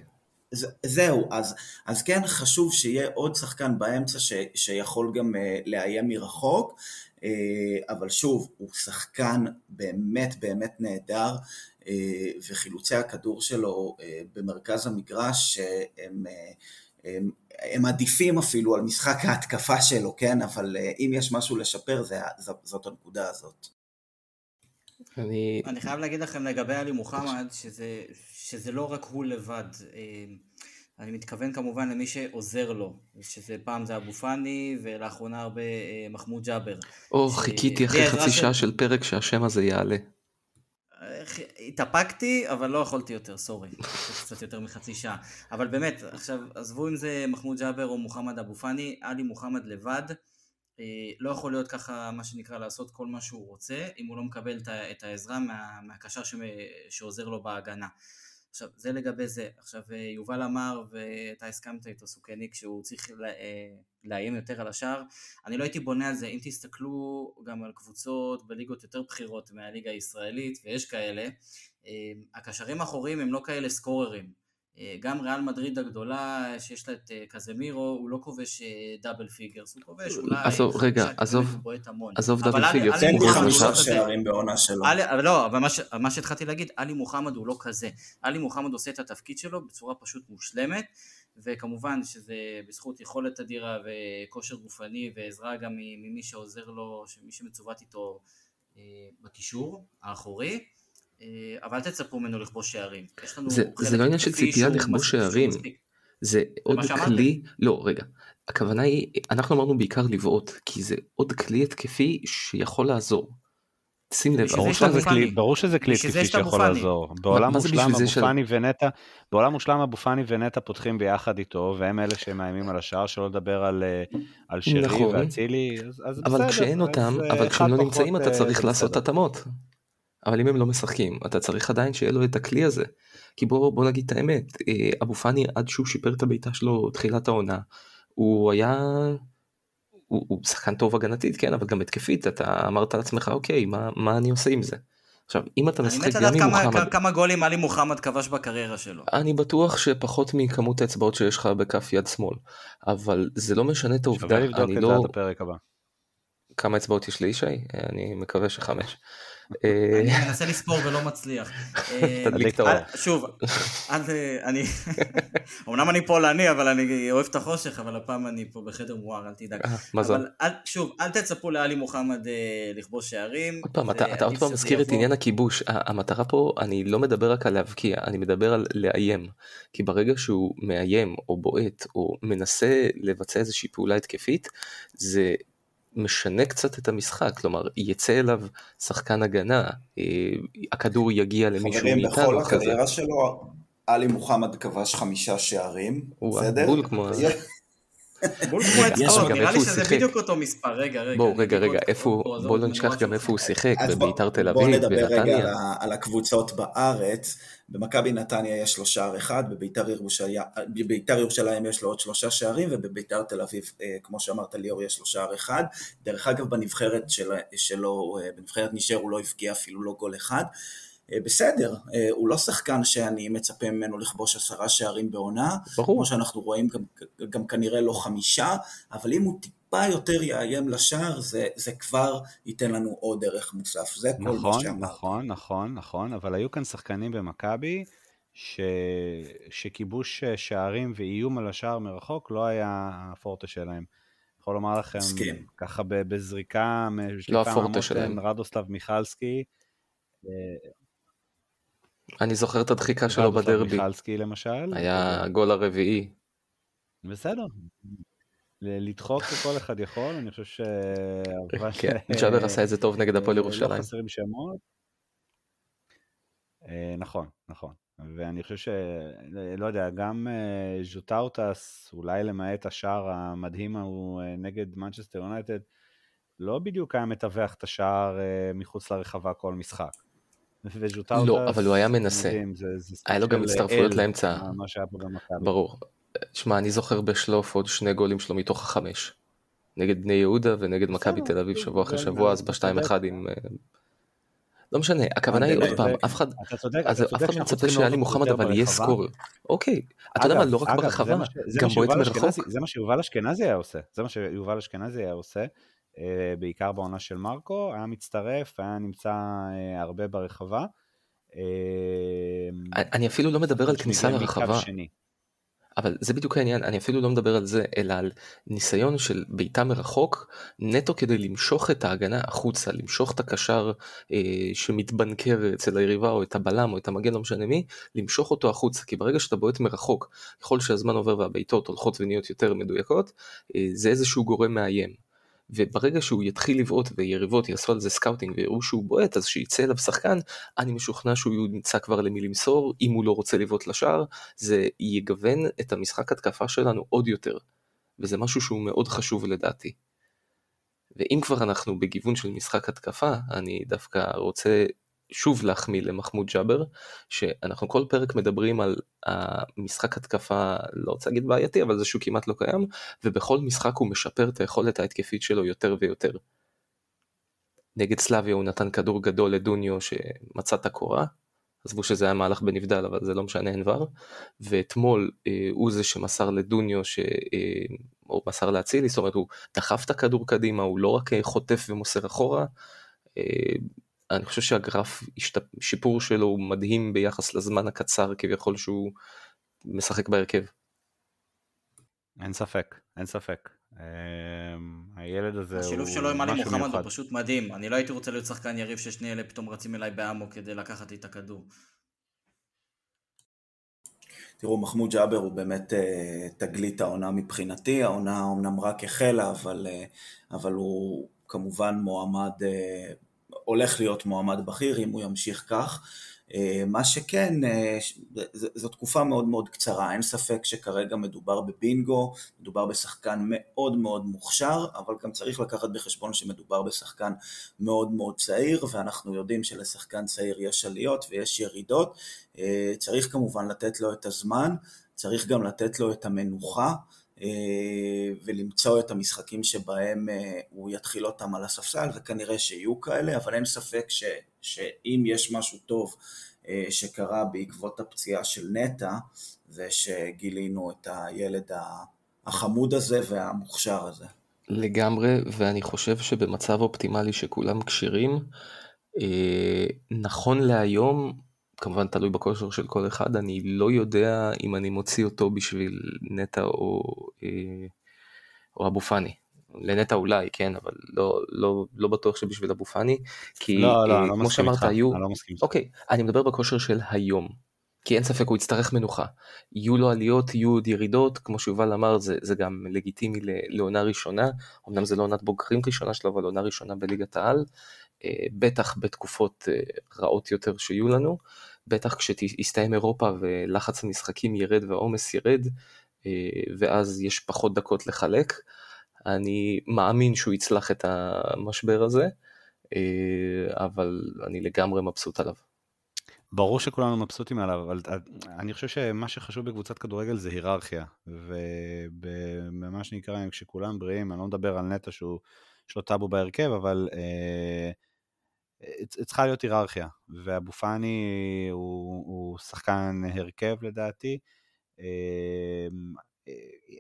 זהו, אז, אז כן חשוב שיהיה עוד שחקן באמצע ש, שיכול גם לאיים מרחוק, אבל שוב, הוא שחקן באמת באמת נהדר, וחילוצי הכדור שלו במרכז המגרש הם, הם, הם עדיפים אפילו על משחק ההתקפה שלו, כן? אבל אם יש משהו לשפר זה, זאת הנקודה הזאת. אני... אני חייב להגיד לכם לגבי עלי מוחמד, שזה, שזה לא רק הוא לבד. אה, אני מתכוון כמובן למי שעוזר לו, שזה פעם זה אבו פאני, ולאחרונה הרבה אה, מחמוד ג'אבר. או, ש... חיכיתי אחרי חצי שעה של פרק שהשם הזה יעלה. התאפקתי, אבל לא יכולתי יותר, סורי. קצת יותר מחצי שעה. אבל באמת, עכשיו, עזבו אם זה מחמוד ג'אבר או מוחמד אבו פאני, עלי מוחמד לבד. אה, לא יכול להיות ככה, מה שנקרא, לעשות כל מה שהוא רוצה, אם הוא לא מקבל את העזרה מה, מהקשר שעוזר לו בהגנה. עכשיו, זה לגבי זה. עכשיו, אה, יובל אמר, ואתה הסכמת איתו, סוכניק, שהוא צריך אה, לאיים יותר על השאר. אני לא הייתי בונה על זה. אם תסתכלו גם על קבוצות בליגות יותר בכירות מהליגה הישראלית, ויש כאלה, הקשרים האחוריים הם לא כאלה סקוררים. אה, גם ריאל מדריד הגדולה שיש לה את אה, קזמירו, הוא לא כובש double figures, הוא כובש אולי... עזוב, רגע, עזוב, עזוב double figures. תן לי חמישה שערים בעונה שלו. לא, אבל מה שהתחלתי להגיד, עלי מוחמד הוא לא כזה. עלי מוחמד עושה את התפקיד שלו בצורה פשוט מושלמת, וכמובן שזה בזכות יכולת אדירה וכושר גופני ועזרה גם ממי שעוזר לו, מי שמצוות איתו אה, בקישור האחורי. אה, אבל אל תצפו ממנו לכבוש שערים. זה, זה לא עניין של ציפייה לכבוש שערים, זה עוד כלי, לא רגע, הכוונה היא, אנחנו אמרנו בעיקר לבעוט, כי זה עוד כלי התקפי שיכול לעזור. שים לב, ברור שזה כלי, ברור שזה כלי התקפי שיכול לעזור. בעולם מושלם אבו פאני ונטע, בעולם מושלם אבו פאני ונטע פותחים ביחד איתו, והם אלה שמאיימים על השער, שלא לדבר על, אה, על שרי נכון. ואצילי, אז, אז אבל בסדר. כשאין אותם, אה, אבל כשהם לא נמצאים אתה צריך לעשות התאמות. אבל אם הם לא משחקים אתה צריך עדיין שיהיה לו את הכלי הזה. כי בוא, בוא נגיד את האמת, אה, אבו פאני עד שהוא שיפר את הבעיטה שלו תחילת העונה, הוא היה, הוא, הוא שחקן טוב הגנתית כן אבל גם התקפית אתה אמרת לעצמך אוקיי מה, מה אני עושה עם זה. עכשיו אם אתה משחק גם עם מוחמד, כמה, כמה גולים עלי מוחמד כבש בקריירה שלו. אני בטוח שפחות מכמות האצבעות שיש לך בכף יד שמאל, אבל זה לא משנה את העובדה, אני לא... שווה לבדוק את זה עד הפרק הבא. כמה אצבעות יש לישי? אני מקווה שחמש. אה, אני מנסה לספור ולא מצליח. את האור. שוב, אני, אמנם אני פולני, אבל אני אוהב את החושך, אבל הפעם אני פה בחדר מואר, אל תדאג. אה, מזל. שוב, אל תצפו לאלי מוחמד אה, לכבוש שערים. עוד פעם, אתה עוד פעם מזכיר את עניין הכיבוש. המטרה פה, אני לא מדבר רק על להבקיע, אני מדבר על לאיים. כי ברגע שהוא מאיים, או בועט, או מנסה לבצע איזושהי פעולה התקפית, זה משנה קצת את המשחק, כלומר יצא אליו שחקן הגנה, אה, הכדור יגיע למישהו מאיתנו. חברים, בכל הקריירה שלו, עלי מוחמד כבש חמישה שערים, בסדר? בול כמו... בול כמו אצבעות, נראה לי שזה בדיוק אותו מספר, רגע, רגע. בואו, רגע, רגע, איפה, בואו לא נשכח גם איפה הוא שיחק, בביתר תל אביב, בנתניה. בואו נדבר רגע על הקבוצות בארץ. במכבי נתניה יש לו שער אחד, בביתר ירושלים, ירושלים יש לו עוד שלושה שערים, ובביתר תל אביב, אה, כמו שאמרת ליאור, יש לו שער אחד. דרך אגב, בנבחרת של, שלו, אה, בנבחרת נשאר הוא לא הבקיע אפילו לא גול אחד. אה, בסדר, הוא לא שחקן שאני מצפה ממנו לכבוש עשרה שערים בעונה, ברור. כמו שאנחנו רואים גם, גם כנראה לא חמישה, אבל אם הוא טיפה יותר יאיים לשער, זה, זה כבר ייתן לנו עוד ערך מוסף, זה נכון, כל מה שאמרתי. נכון, נכון, נכון, אבל היו כאן שחקנים במכבי, ש... שכיבוש שערים ואיום על השער מרחוק לא היה הפורטה שלהם. יכול לומר לכם, סכים. ככה בזריקה, לא הפורטה שלהם. רדוסלב מיכלסקי. אה, אני זוכר את הדחיקה שלו בדרבי. מיכלסקי למשל. היה הגול הרביעי. בסדר. לדחוק כל אחד יכול, אני חושב ש... כן, ג'אבר עשה את זה טוב נגד הפועל לא ירושלים. לא חסרים שמות. אה, נכון, נכון. ואני חושב ש... לא יודע, גם אה, ז'וטאוטס, אולי למעט השער המדהים ההוא אה, נגד מנצ'סטר יונייטד, לא בדיוק היה מטווח את השער מחוץ לרחבה כל משחק. לא, אבל הוא היה מנסה. היה לו גם הצטרפויות לאמצע. מה שהיה פה במכבי. ברור. שמע, אני זוכר בשלוף עוד שני גולים שלו מתוך החמש. נגד בני יהודה ונגד מכבי תל אביב שבוע אחרי שבוע, אז בשתיים אחד עם... לא משנה, הכוונה היא עוד פעם, אף אחד, אתה צודק, אז אף אחד לא מצפה שאלי מוחמד אבל יהיה. סקורר. אוקיי, אתה יודע מה, לא רק ברחבה, גם בועט מרחוק. זה מה שיובל אשכנזי היה עושה, זה מה שיובל אשכנזי היה עושה, אה, בעיקר בעונה של מרקו, היה מצטרף, היה נמצא אה, הרבה ברחבה. אה, אני אפילו לא מדבר על כניסה לרחבה. אבל זה בדיוק העניין, אני אפילו לא מדבר על זה, אלא על ניסיון של בעיטה מרחוק, נטו כדי למשוך את ההגנה החוצה, למשוך את הקשר אה, שמתבנקר אצל היריבה, או את הבלם, או את המגן, לא משנה מי, למשוך אותו החוצה, כי ברגע שאתה בועט מרחוק, ככל שהזמן עובר והבעיטות הולכות ונהיות יותר מדויקות, אה, זה איזשהו גורם מאיים. וברגע שהוא יתחיל לבעוט ויריבות יעשו על זה scouting ויראו שהוא בועט אז שיצא אליו שחקן אני משוכנע שהוא ימצא כבר למי למסור אם הוא לא רוצה לבעוט לשער זה יגוון את המשחק התקפה שלנו עוד יותר וזה משהו שהוא מאוד חשוב לדעתי. ואם כבר אנחנו בגיוון של משחק התקפה אני דווקא רוצה שוב להחמיא למחמוד ג'אבר שאנחנו כל פרק מדברים על המשחק התקפה לא רוצה להגיד בעייתי אבל זה שהוא כמעט לא קיים ובכל משחק הוא משפר את היכולת ההתקפית שלו יותר ויותר. נגד סלאביה הוא נתן כדור גדול לדוניו שמצא את הקורה עזבו שזה היה מהלך בנבדל אבל זה לא משנה אין דבר ואתמול אה, הוא זה שמסר לדוניו ש... אה, או מסר לאצילי זאת אומרת הוא דחף את הכדור קדימה הוא לא רק אה, חוטף ומוסר אחורה. אה, אני חושב שהגרף. שיפור שלו הוא מדהים ביחס לזמן הקצר כביכול שהוא משחק בהרכב. אין ספק, אין ספק. אה, הילד הזה הוא השילוב שלו עם עלי משהו מוחמד מיוחד. הוא פשוט מדהים. אני לא הייתי רוצה להיות שחקן יריב ששני אלה פתאום רצים אליי באמו כדי לקחת לי את הכדור. תראו, מחמוד ג'אבר הוא באמת אה, תגלית העונה מבחינתי, העונה אומנם רק החלה, אבל, אה, אבל הוא כמובן מועמד, אה, הולך להיות מועמד בכיר אם הוא ימשיך כך. אה, מה שכן, אה, זו תקופה מאוד מאוד קצרה, אין ספק שכרגע מדובר בבינגו, מדובר בשחקן מאוד מאוד מוכשר, אבל גם צריך לקחת בחשבון שמדובר בשחקן מאוד מאוד צעיר, ואנחנו יודעים שלשחקן צעיר יש עליות ויש ירידות. אה, צריך כמובן לתת לו את הזמן, צריך גם לתת לו את המנוחה ולמצוא את המשחקים שבהם אה, הוא יתחיל אותם על הספסל, וכנראה שיהיו כאלה, אבל אין ספק ש, שאם יש משהו טוב אה, שקרה בעקבות הפציעה של נטע, זה שגילינו את הילד החמוד הזה והמוכשר הזה. לגמרי, ואני חושב שבמצב אופטימלי שכולם כשירים, אה, נכון להיום, כמובן תלוי בכושר של כל אחד, אני לא יודע אם אני מוציא אותו בשביל נטע או, אה, או אבו פאני. לנטע אולי, כן, אבל לא, לא, לא בטוח שבשביל אבו פאני, כי לא, לא, אה, לא כמו שאמרת, היו, אני לא מסכים איתך. אוקיי, אני מדבר בכושר של היום. כי אין ספק הוא יצטרך מנוחה. יהיו לו עליות, יהיו עוד ירידות, כמו שיובל אמר זה, זה גם לגיטימי לעונה ראשונה, אמנם זה לא עונת בוגרים ראשונה שלו, אבל עונה ראשונה בליגת העל, אה, בטח בתקופות אה, רעות יותר שיהיו לנו, בטח כשיסתיים אירופה ולחץ המשחקים ירד והעומס ירד, אה, ואז יש פחות דקות לחלק. אני מאמין שהוא יצלח את המשבר הזה, אה, אבל אני לגמרי מבסוט עליו. ברור שכולנו מבסוטים עליו, אבל אני חושב שמה שחשוב בקבוצת כדורגל זה היררכיה, ובמה שנקרא, כשכולם בריאים, אני לא מדבר על נטע שהוא, יש לו טאבו בהרכב, אבל אה, צריכה להיות היררכיה, ואבו פאני הוא, הוא שחקן הרכב לדעתי. אה,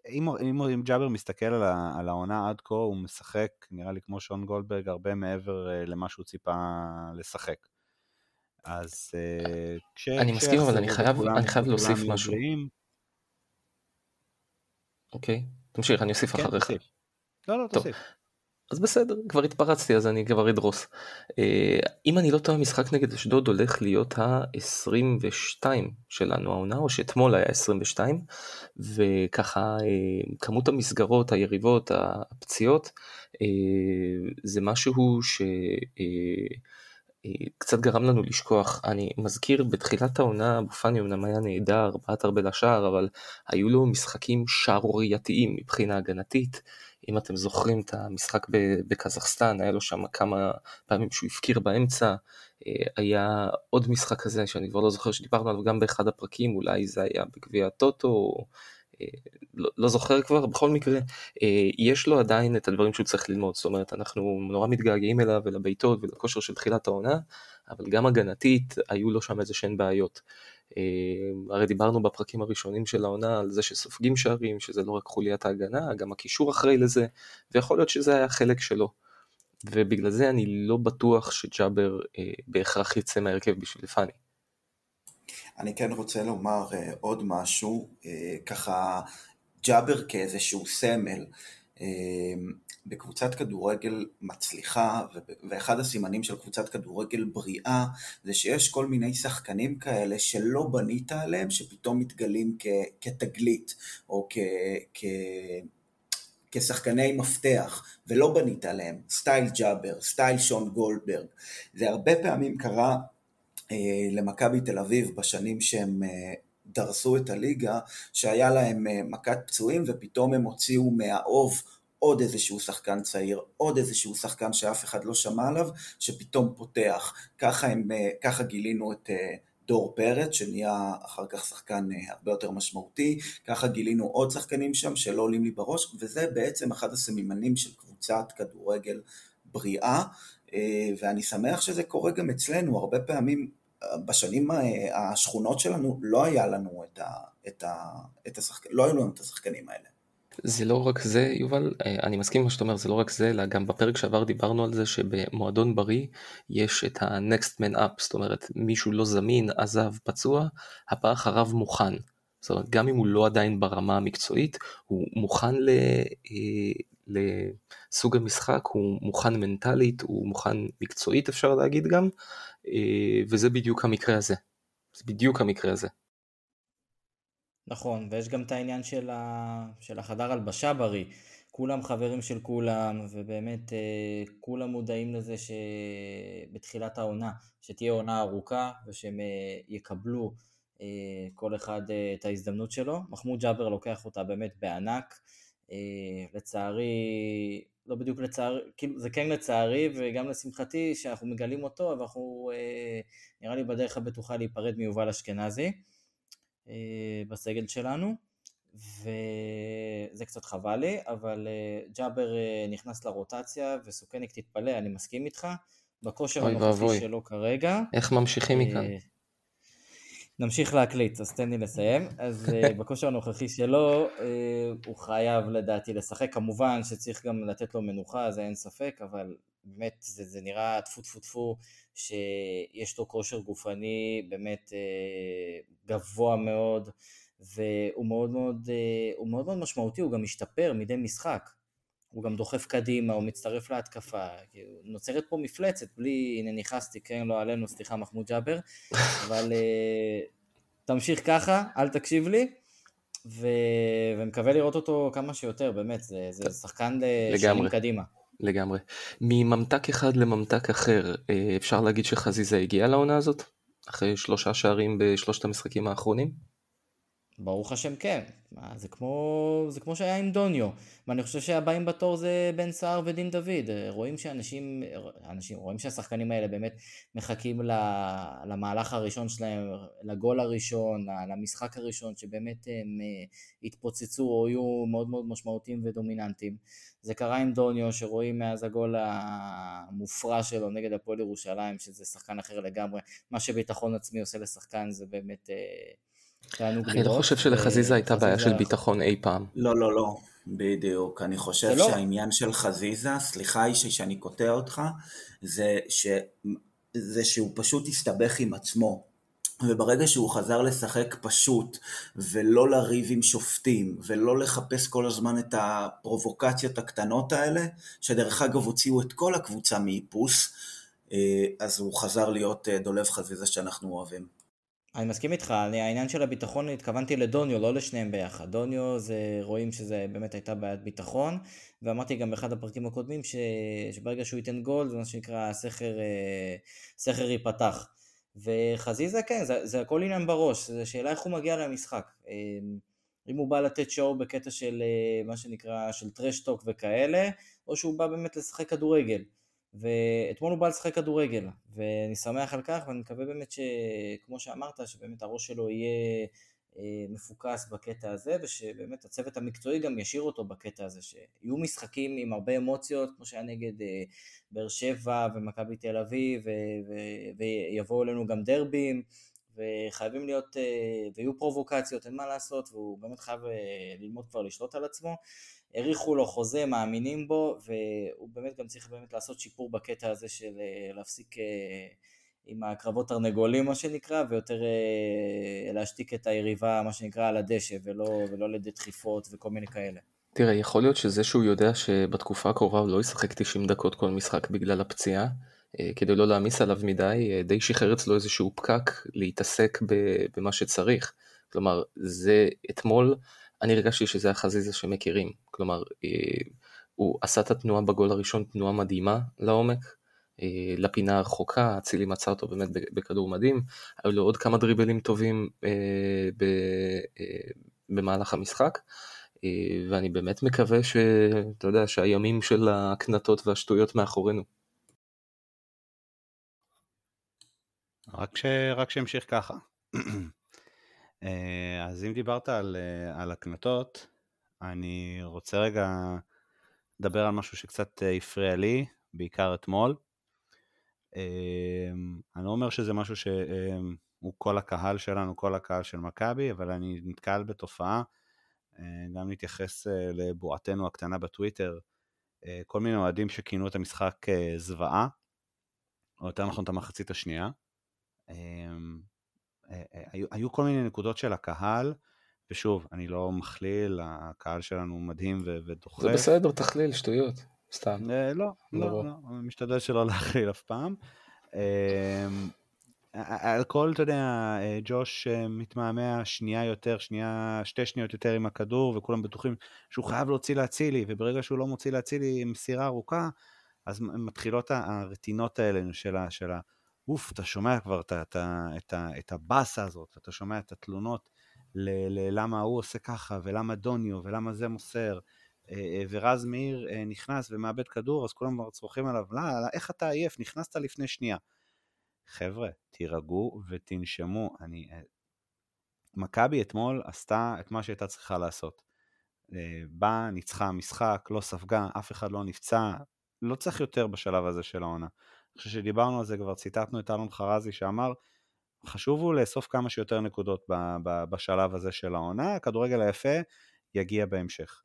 אם, אם, אם ג'אבר מסתכל על, על העונה עד כה, הוא משחק, נראה לי כמו שון גולדברג, הרבה מעבר למה שהוא ציפה לשחק. אז כש... אני מסכים, אבל אני חייב, וכולם- אני חייב להוסיף משהו. בריאים, אוקיי, תמשיך, אני אוסיף כן, אחריך. תוסיף. לא, לא, טוב. אז בסדר, כבר התפרצתי אז אני כבר אדרוס. אה, אם אני לא טועה, המשחק נגד אשדוד הולך להיות ה-22 שלנו העונה, או שאתמול היה 22, וככה אה, כמות המסגרות, היריבות, הפציעות, אה, זה משהו ש... קצת גרם לנו לשכוח, אני מזכיר בתחילת העונה אבו פאני אמנם היה נהדר, בעט הרבה לשער, אבל היו לו משחקים שערורייתיים מבחינה הגנתית, אם אתם זוכרים את המשחק בקזחסטן, היה לו שם כמה פעמים שהוא הפקיר באמצע, אה, היה עוד משחק כזה שאני כבר לא זוכר שדיברנו עליו גם באחד הפרקים, אולי זה היה בגביע הטוטו, אה, לא, לא זוכר כבר, בכל מקרה, אה, יש לו עדיין את הדברים שהוא צריך ללמוד, זאת אומרת אנחנו נורא מתגעגעים אליו ולבעיטות ולכושר של תחילת העונה, אבל גם הגנתית היו לו שם איזה שהן בעיות. אה, הרי דיברנו בפרקים הראשונים של העונה על זה שסופגים שערים, שזה לא רק חוליית ההגנה, גם הקישור אחראי לזה, ויכול להיות שזה היה חלק שלו. ובגלל זה אני לא בטוח שג'אבר אה, בהכרח יצא מהרכב בשביל פאני. אני כן רוצה לומר אה, עוד משהו, אה, ככה ג'אבר כאיזשהו סמל. אה, בקבוצת כדורגל מצליחה, ואחד הסימנים של קבוצת כדורגל בריאה, זה שיש כל מיני שחקנים כאלה שלא בנית עליהם, שפתאום מתגלים כ- כתגלית, או כ... כ- כשחקני מפתח, ולא בנית עליהם, סטייל ג'אבר, סטייל שון גולדברג. זה הרבה פעמים קרה אה, למכבי תל אביב בשנים שהם אה, דרסו את הליגה, שהיה להם אה, מכת פצועים ופתאום הם הוציאו מהאוב עוד איזשהו שחקן צעיר, עוד איזשהו שחקן שאף אחד לא שמע עליו, שפתאום פותח. ככה, הם, ככה גילינו את דור פרץ, שנהיה אחר כך שחקן הרבה יותר משמעותי, ככה גילינו עוד שחקנים שם שלא עולים לי בראש, וזה בעצם אחד הסממנים של קבוצת כדורגל בריאה, ואני שמח שזה קורה גם אצלנו, הרבה פעמים בשנים השכונות שלנו לא היה לנו את, ה, את, ה, את השחק... לא היו לנו את השחקנים האלה. זה לא רק זה יובל, אני מסכים עם מה שאתה אומר, זה לא רק זה, אלא גם בפרק שעבר דיברנו על זה שבמועדון בריא יש את ה-next man up, זאת אומרת מישהו לא זמין, עזב, פצוע, הבא אחריו מוכן. זאת אומרת גם אם הוא לא עדיין ברמה המקצועית, הוא מוכן ל, אה, לסוג המשחק, הוא מוכן מנטלית, הוא מוכן מקצועית אפשר להגיד גם, אה, וזה בדיוק המקרה הזה. זה בדיוק המקרה הזה. נכון, ויש גם את העניין של, ה... של החדר הלבשה בריא. כולם חברים של כולם, ובאמת אה, כולם מודעים לזה שבתחילת העונה, שתהיה עונה ארוכה, ושהם אה, יקבלו כל אחד את ההזדמנות שלו. מחמוד ג'אבר לוקח אותה באמת בענק. לצערי, לא בדיוק לצערי, כאילו זה כן לצערי וגם לשמחתי שאנחנו מגלים אותו, אבל אנחנו אה, נראה לי בדרך הבטוחה להיפרד מיובל אשכנזי אה, בסגל שלנו, וזה קצת חבל לי, אבל אה, ג'אבר אה, נכנס לרוטציה וסוכניק תתפלא, אני מסכים איתך, בכושר הנוכחי שלו כרגע. איך ממשיכים אה, מכאן? נמשיך להקליט, אז תן לי לסיים. אז uh, בכושר הנוכחי שלו, uh, הוא חייב לדעתי לשחק. כמובן שצריך גם לתת לו מנוחה, זה אין ספק, אבל באמת זה, זה נראה טפו טפו טפו שיש לו כושר גופני באמת uh, גבוה מאוד, והוא מאוד מאוד, מאוד מאוד משמעותי, הוא גם משתפר מדי משחק. הוא גם דוחף קדימה, הוא מצטרף להתקפה, כאילו, נוצרת פה מפלצת, בלי, הנה נכנסתי, כן, לא עלינו, סליחה, מחמוד ג'אבר, אבל uh, תמשיך ככה, אל תקשיב לי, ו... ומקווה לראות אותו כמה שיותר, באמת, זה, זה שחקן לשנים קדימה. לגמרי. מממתק אחד לממתק אחר, אה, אפשר להגיד שחזיזה הגיע לעונה הזאת? אחרי שלושה שערים בשלושת המשחקים האחרונים? ברוך השם כן, זה כמו, זה כמו שהיה עם דוניו, ואני חושב שהבאים בתור זה בן סער ודין דוד, רואים שאנשים, אנשים, רואים שהשחקנים האלה באמת מחכים למהלך הראשון שלהם, לגול הראשון, למשחק הראשון, שבאמת הם אה, התפוצצו או יהיו מאוד מאוד משמעותיים ודומיננטיים. זה קרה עם דוניו, שרואים מאז הגול המופרע שלו נגד הפועל ירושלים, שזה שחקן אחר לגמרי, מה שביטחון עצמי עושה לשחקן זה באמת... אה, אני לא חושב שלחזיזה הייתה בעיה של ביטחון אי פעם. לא, לא, לא, בדיוק. אני חושב לא. שהעניין של חזיזה, סליחה אישי שאני קוטע אותך, זה, ש... זה שהוא פשוט הסתבך עם עצמו. וברגע שהוא חזר לשחק פשוט, ולא לריב עם שופטים, ולא לחפש כל הזמן את הפרובוקציות הקטנות האלה, שדרך אגב הוציאו את כל הקבוצה מאיפוס, אה, אז הוא חזר להיות אה, דולב חזיזה שאנחנו אוהבים. אני מסכים איתך, אני, העניין של הביטחון, התכוונתי לדוניו, לא לשניהם ביחד. דוניו, זה, רואים שזה באמת הייתה בעיית ביטחון, ואמרתי גם באחד הפרקים הקודמים, ש, שברגע שהוא ייתן גול, זה מה שנקרא, הסכר, אה, סכר ייפתח. וחזיזה, כן, זה, זה הכל עניין בראש, זו שאלה איך הוא מגיע למשחק. אמ, אם הוא בא לתת שואו בקטע של אה, מה שנקרא, של טרשטוק וכאלה, או שהוא בא באמת לשחק כדורגל. ואתמול הוא בא לשחק כדורגל, ואני שמח על כך, ואני מקווה באמת שכמו שאמרת, שבאמת הראש שלו יהיה מפוקס בקטע הזה, ושבאמת הצוות המקצועי גם ישאיר אותו בקטע הזה, שיהיו משחקים עם הרבה אמוציות, כמו שהיה נגד באר שבע ומכבי תל אביב, ויבואו אלינו גם דרבים, וחייבים להיות, ויהיו פרובוקציות, אין מה לעשות, והוא באמת חייב ללמוד כבר לשלוט על עצמו. האריכו לו חוזה, מאמינים בו, והוא באמת גם צריך באמת לעשות שיפור בקטע הזה של להפסיק עם הקרבות תרנגולים מה שנקרא, ויותר להשתיק את היריבה מה שנקרא על הדשא, ולא, ולא לידי דחיפות וכל מיני כאלה. תראה, יכול להיות שזה שהוא יודע שבתקופה הקרובה הוא לא ישחק 90 דקות כל משחק בגלל הפציעה, כדי לא להעמיס עליו מדי, די שחרר אצלו איזשהו פקק להתעסק במה שצריך. כלומר, זה אתמול, אני הרגשתי שזה החזיזה שמכירים. כלומר, הוא עשה את התנועה בגול הראשון, תנועה מדהימה לעומק, לפינה הרחוקה, אצילי מצא אותו באמת בכדור מדהים, היו לו עוד כמה דריבלים טובים במהלך המשחק, ואני באמת מקווה שאתה יודע, שהימים של הקנטות והשטויות מאחורינו. רק, ש... שימשיך ככה. אז אם דיברת על, על הקנטות, אני רוצה רגע לדבר על משהו שקצת הפריע לי, בעיקר אתמול. אני לא אומר שזה משהו שהוא כל הקהל שלנו, כל הקהל של מכבי, אבל אני נתקל בתופעה, גם נתייחס לבועתנו הקטנה בטוויטר, כל מיני אוהדים שכינו את המשחק זוועה, או יותר נכון את המחצית השנייה. היו, היו כל מיני נקודות של הקהל, ושוב, אני לא מכליל, הקהל שלנו מדהים ודוחף. זה בסדר, תכליל, שטויות. סתם. לא, לא, לא, לא, משתדל שלא להכליל אף פעם. על כל, אתה יודע, ג'וש מתמהמה שנייה יותר, שנייה, שתי שניות יותר עם הכדור, וכולם בטוחים שהוא חייב להוציא להצילי, וברגע שהוא לא מוציא להצילי מסירה ארוכה, אז מתחילות הרטינות האלה של ה... של ה אוף, אתה שומע כבר את, את, את, את הבאסה הזאת, אתה שומע את התלונות ללמה הוא עושה ככה, ולמה דוניו, ולמה זה מוסר, ורז מאיר נכנס ומאבד כדור, אז כולם כבר צורכים עליו, לא, לא, איך אתה עייף, נכנסת לפני שנייה. חבר'ה, תירגעו ותנשמו. אני... מכבי אתמול עשתה את מה שהייתה צריכה לעשות. באה, ניצחה משחק, לא ספגה, אף אחד לא נפצע, לא צריך יותר בשלב הזה של העונה. אני חושב שדיברנו על זה, כבר ציטטנו את אלון חרזי שאמר, חשוב הוא לאסוף כמה שיותר נקודות בשלב הזה של העונה, הכדורגל היפה יגיע בהמשך.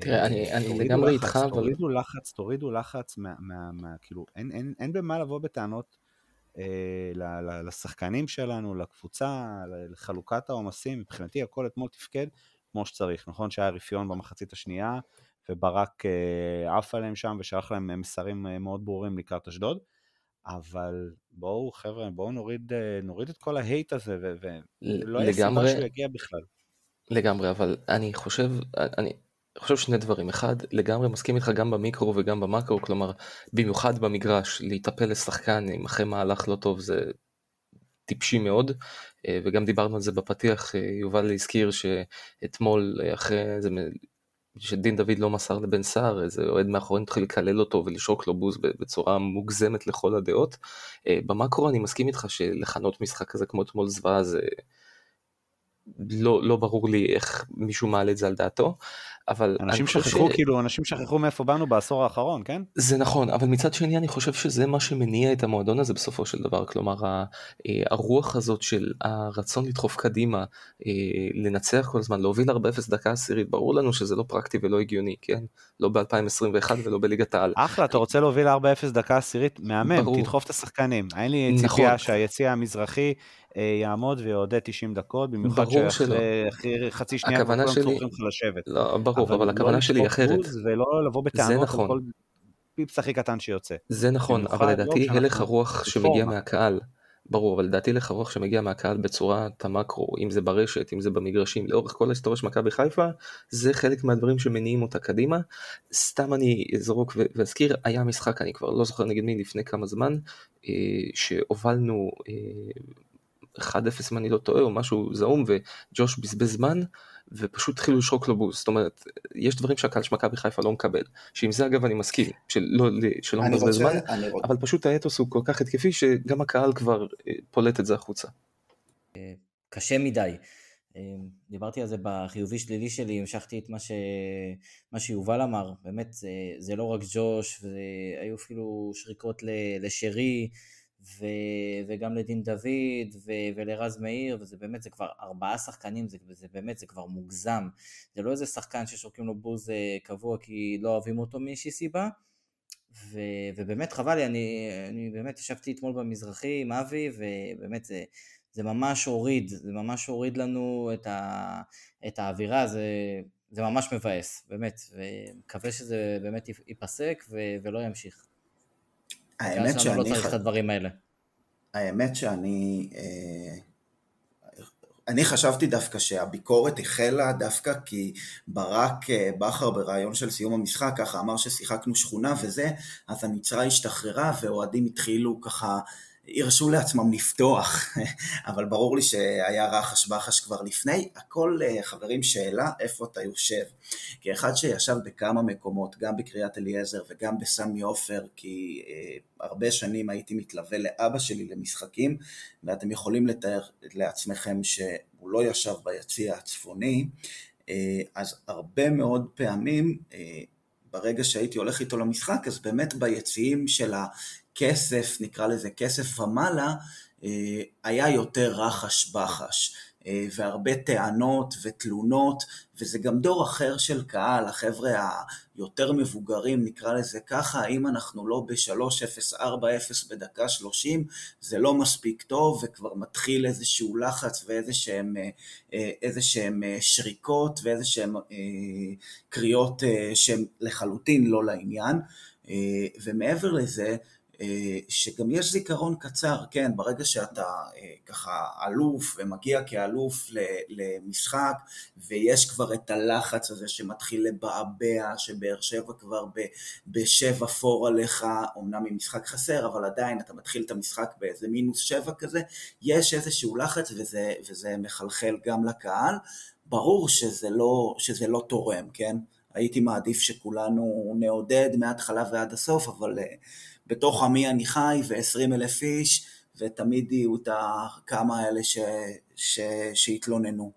תראה, אני, אני לגמרי איתך, אבל... תורידו לחץ, תורידו לחץ מה, מה, מה כאילו, אין, אין, אין במה לבוא בטענות אה, לשחקנים שלנו, לקבוצה, לחלוקת העומסים, מבחינתי הכל אתמול תפקד כמו שצריך, נכון שהיה רפיון במחצית השנייה, וברק אה, עף עליהם שם ושלח להם מסרים אה, מאוד ברורים לקראת אשדוד, אבל בואו חבר'ה, בואו נוריד, אה, נוריד את כל ההייט הזה, ולא היה סיבה שהוא יגיע בכלל. לגמרי, אבל אני חושב, אני, חושב שני דברים, אחד, לגמרי מסכים איתך גם במיקרו וגם במקרו, כלומר, במיוחד במגרש, להיטפל לשחקן עם אחרי מהלך לא טוב זה טיפשי מאוד, וגם דיברנו על זה בפתיח, יובל הזכיר שאתמול אחרי זה, שדין דוד לא מסר לבן סער, איזה אוהד מאחורי התחיל לקלל אותו ולשרוק לו בוז בצורה מוגזמת לכל הדעות. במקרו אני מסכים איתך שלכנות משחק כזה כמו אתמול זוועה זה... לא, לא ברור לי איך מישהו מעלה את זה על דעתו, אבל... אנשים שכחו, ש... כאילו, אנשים שכחו מאיפה באנו בעשור האחרון, כן? זה נכון, אבל מצד שני אני חושב שזה מה שמניע את המועדון הזה בסופו של דבר, כלומר הרוח הזאת של הרצון לדחוף קדימה, לנצח כל הזמן, להוביל 4-0 דקה עשירית, ברור לנו שזה לא פרקטי ולא הגיוני, כן? לא ב-2021 ולא בליגת העל. אחלה, אתה רוצה להוביל 4-0 דקה עשירית? מהמם, ברור. תדחוף את השחקנים. אין לי ציפייה נכון. שהיציע המזרחי יעמוד ויעודד 90 דומיוחד במיוחד שאחרי חצי שנייה כולם לך לשבת. לא, ברור, אבל, אבל הכוונה לא שלי היא אחרת. ולא לבוא בטענות נכון. על כל פיפס הכי קטן שיוצא. זה נכון, אבל לדעתי לא הלך הרוח שמגיע מהקהל, ברור, אבל לדעתי הלך הרוח שמגיע מהקהל בצורת המקרו, אם זה ברשת, אם זה במגרשים, לאורך כל ההיסטוריה של מכבי חיפה, זה חלק מהדברים שמניעים אותה קדימה. סתם אני אזרוק ואזכיר, היה משחק, אני כבר לא זוכר נגד מי, לפני כמה זמן, אה, שהובלנו 1-0 אה, אם אני לא טועה, או משהו זעום, וג'וש בזבז זמן, ופשוט התחילו לשרוק לו בוז, זאת אומרת, יש דברים שהקהל של מכבי חיפה לא מקבל, שעם זה אגב אני מסכים, שלא, שלא מבזבז זמן, אבל פשוט האתוס הוא כל כך התקפי שגם הקהל כבר אה, פולט את זה החוצה. קשה מדי. דיברתי על זה בחיובי שלילי שלי, המשכתי את מה, ש... מה שיובל אמר, באמת זה, זה לא רק ג'וש, והיו אפילו שריקות לשרי, ו... וגם לדין דוד, ו... ולרז מאיר, וזה באמת, זה כבר ארבעה שחקנים, זה, זה באמת, זה כבר מוגזם. זה לא איזה שחקן ששורקים לו בוז אה, קבוע כי לא אוהבים אותו מאיזושהי סיבה, ו... ובאמת חבל לי, אני, אני באמת ישבתי אתמול במזרחי עם אבי, ובאמת זה... זה ממש הוריד, זה ממש הוריד לנו את, ה, את האווירה, זה, זה ממש מבאס, באמת, ומקווה שזה באמת ייפסק ו, ולא ימשיך. האמת שאני... לא צריך את הדברים האלה. האמת שאני... אה, אני חשבתי דווקא שהביקורת החלה דווקא כי ברק אה, בכר בריאיון של סיום המשחק ככה אמר ששיחקנו שכונה וזה, אז המצרה השתחררה ואוהדים התחילו ככה הרשו לעצמם לפתוח, אבל ברור לי שהיה רחש בחש כבר לפני. הכל, אה, חברים, שאלה איפה אתה יושב. כאחד שישב בכמה מקומות, גם בקריית אליעזר וגם בסמי עופר, כי אה, הרבה שנים הייתי מתלווה לאבא שלי למשחקים, ואתם יכולים לתאר לעצמכם שהוא לא ישב ביציע הצפוני, אה, אז הרבה מאוד פעמים ברגע שהייתי הולך איתו למשחק, אז באמת ביציעים של כסף, נקרא לזה כסף ומעלה, אה, היה יותר רחש בחש. אה, והרבה טענות ותלונות, וזה גם דור אחר של קהל, החבר'ה היותר מבוגרים, נקרא לזה ככה, אם אנחנו לא ב-3-0-4-0 בדקה 30, זה לא מספיק טוב, וכבר מתחיל איזשהו לחץ ואיזה שהם, אה, איזה שריקות ואיזה שהם קריאות שהן לחלוטין לא לעניין. ומעבר לזה, שגם יש זיכרון קצר, כן, ברגע שאתה אה, ככה אלוף ומגיע כאלוף למשחק ויש כבר את הלחץ הזה שמתחיל לבעבע, שבאר שבע כבר בשבע פור עליך, אמנם עם משחק חסר, אבל עדיין אתה מתחיל את המשחק באיזה מינוס שבע כזה, יש איזשהו לחץ וזה, וזה מחלחל גם לקהל, ברור שזה לא, שזה לא תורם, כן? הייתי מעדיף שכולנו נעודד מההתחלה ועד הסוף, אבל... אה, בתוך עמי אני חי ו-20 אלף איש, ותמיד יהיו את הכמה האלה ש... ש... שהתלוננו.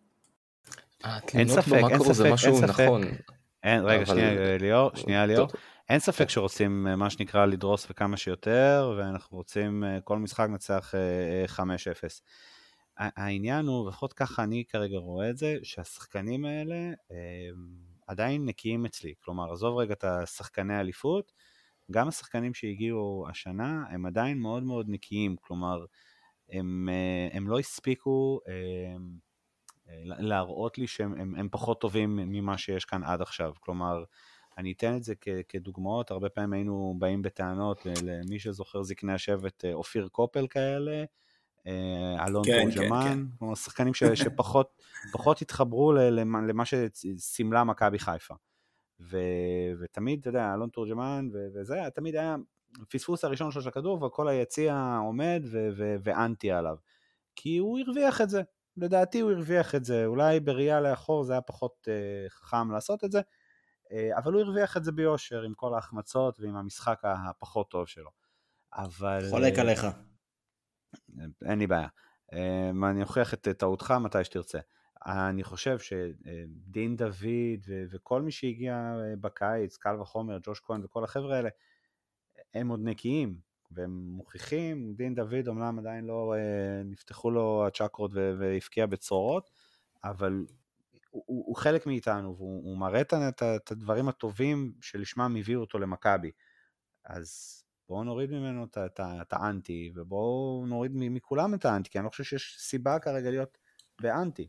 התלונות במאקרו זה משהו נכון. אין, רגע, אבל... שנייה ליאור, שנייה ליאור. אין ספק שרוצים אה, מה שנקרא לדרוס וכמה שיותר, ואנחנו רוצים אה, כל משחק נצח 5-0. אה, העניין הוא, לפחות ככה אני כרגע רואה את זה, שהשחקנים האלה עדיין נקיים אצלי. כלומר, עזוב רגע את השחקני אליפות, גם השחקנים שהגיעו השנה הם עדיין מאוד מאוד נקיים, כלומר, הם, אה, הם לא הספיקו אה, אה, להראות לי שהם הם, הם פחות טובים ממה שיש כאן עד עכשיו, כלומר, אני אתן את זה כ, כדוגמאות, הרבה פעמים היינו באים בטענות למי שזוכר זקני השבט, אופיר קופל כאלה, אלון כן, תורג'מן, כן, כן. כלומר שחקנים ש, שפחות התחברו למה שסימלה מכבי חיפה. ו, ותמיד, אתה יודע, אלון תורג'מן וזה, תמיד היה פספוס הראשון שלו של הכדור, וכל היציע עומד ו, ו, ואנטי עליו. כי הוא הרוויח את זה, לדעתי הוא הרוויח את זה, אולי בראייה לאחור זה היה פחות uh, חכם לעשות את זה, uh, אבל הוא הרוויח את זה ביושר עם כל ההחמצות ועם המשחק הפחות טוב שלו. אבל... חולק uh, עליך. אין לי בעיה. Uh, אני אוכיח את טעותך מתי שתרצה. אני חושב שדין דוד וכל מי שהגיע אה, בקיץ, קל וחומר, ג'וש כהן וכל החבר'ה האלה, הם עוד נקיים, והם מוכיחים, דין דוד אמנם עדיין לא אה, נפתחו לו הצ'קרות והבקיע בצרורות, אבל הוא, הוא חלק מאיתנו, והוא מראה את הדברים הטובים שלשמם הביאו אותו למכבי. אז בואו נוריד ממנו את האנטי, ובואו נוריד מכולם את האנטי, כי אני לא חושב שיש סיבה כרגע להיות באנטי.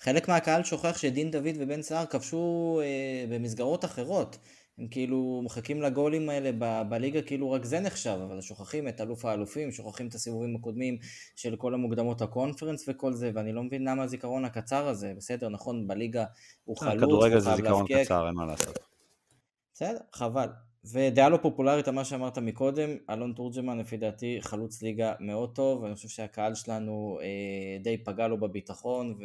חלק מהקהל שוכח שדין דוד ובן סער כבשו אה, במסגרות אחרות. הם כאילו מחכים לגולים האלה ב- בליגה, כאילו רק זה נחשב, אבל שוכחים את אלוף האלופים, שוכחים את הסיבובים הקודמים של כל המוקדמות הקונפרנס וכל זה, ואני לא מבין למה הזיכרון הקצר הזה, בסדר, נכון, בליגה הוא אה, חלוץ, כדורגל זה זיכרון קצר, אין מה לעשות. בסדר, חבל. ודעה לא פופולרית על מה שאמרת מקודם, אלון תורג'מן לפי דעתי חלוץ ליגה מאוד טוב, ואני חושב שהקהל שלנו אה, די פגע לו בביטחון, ו...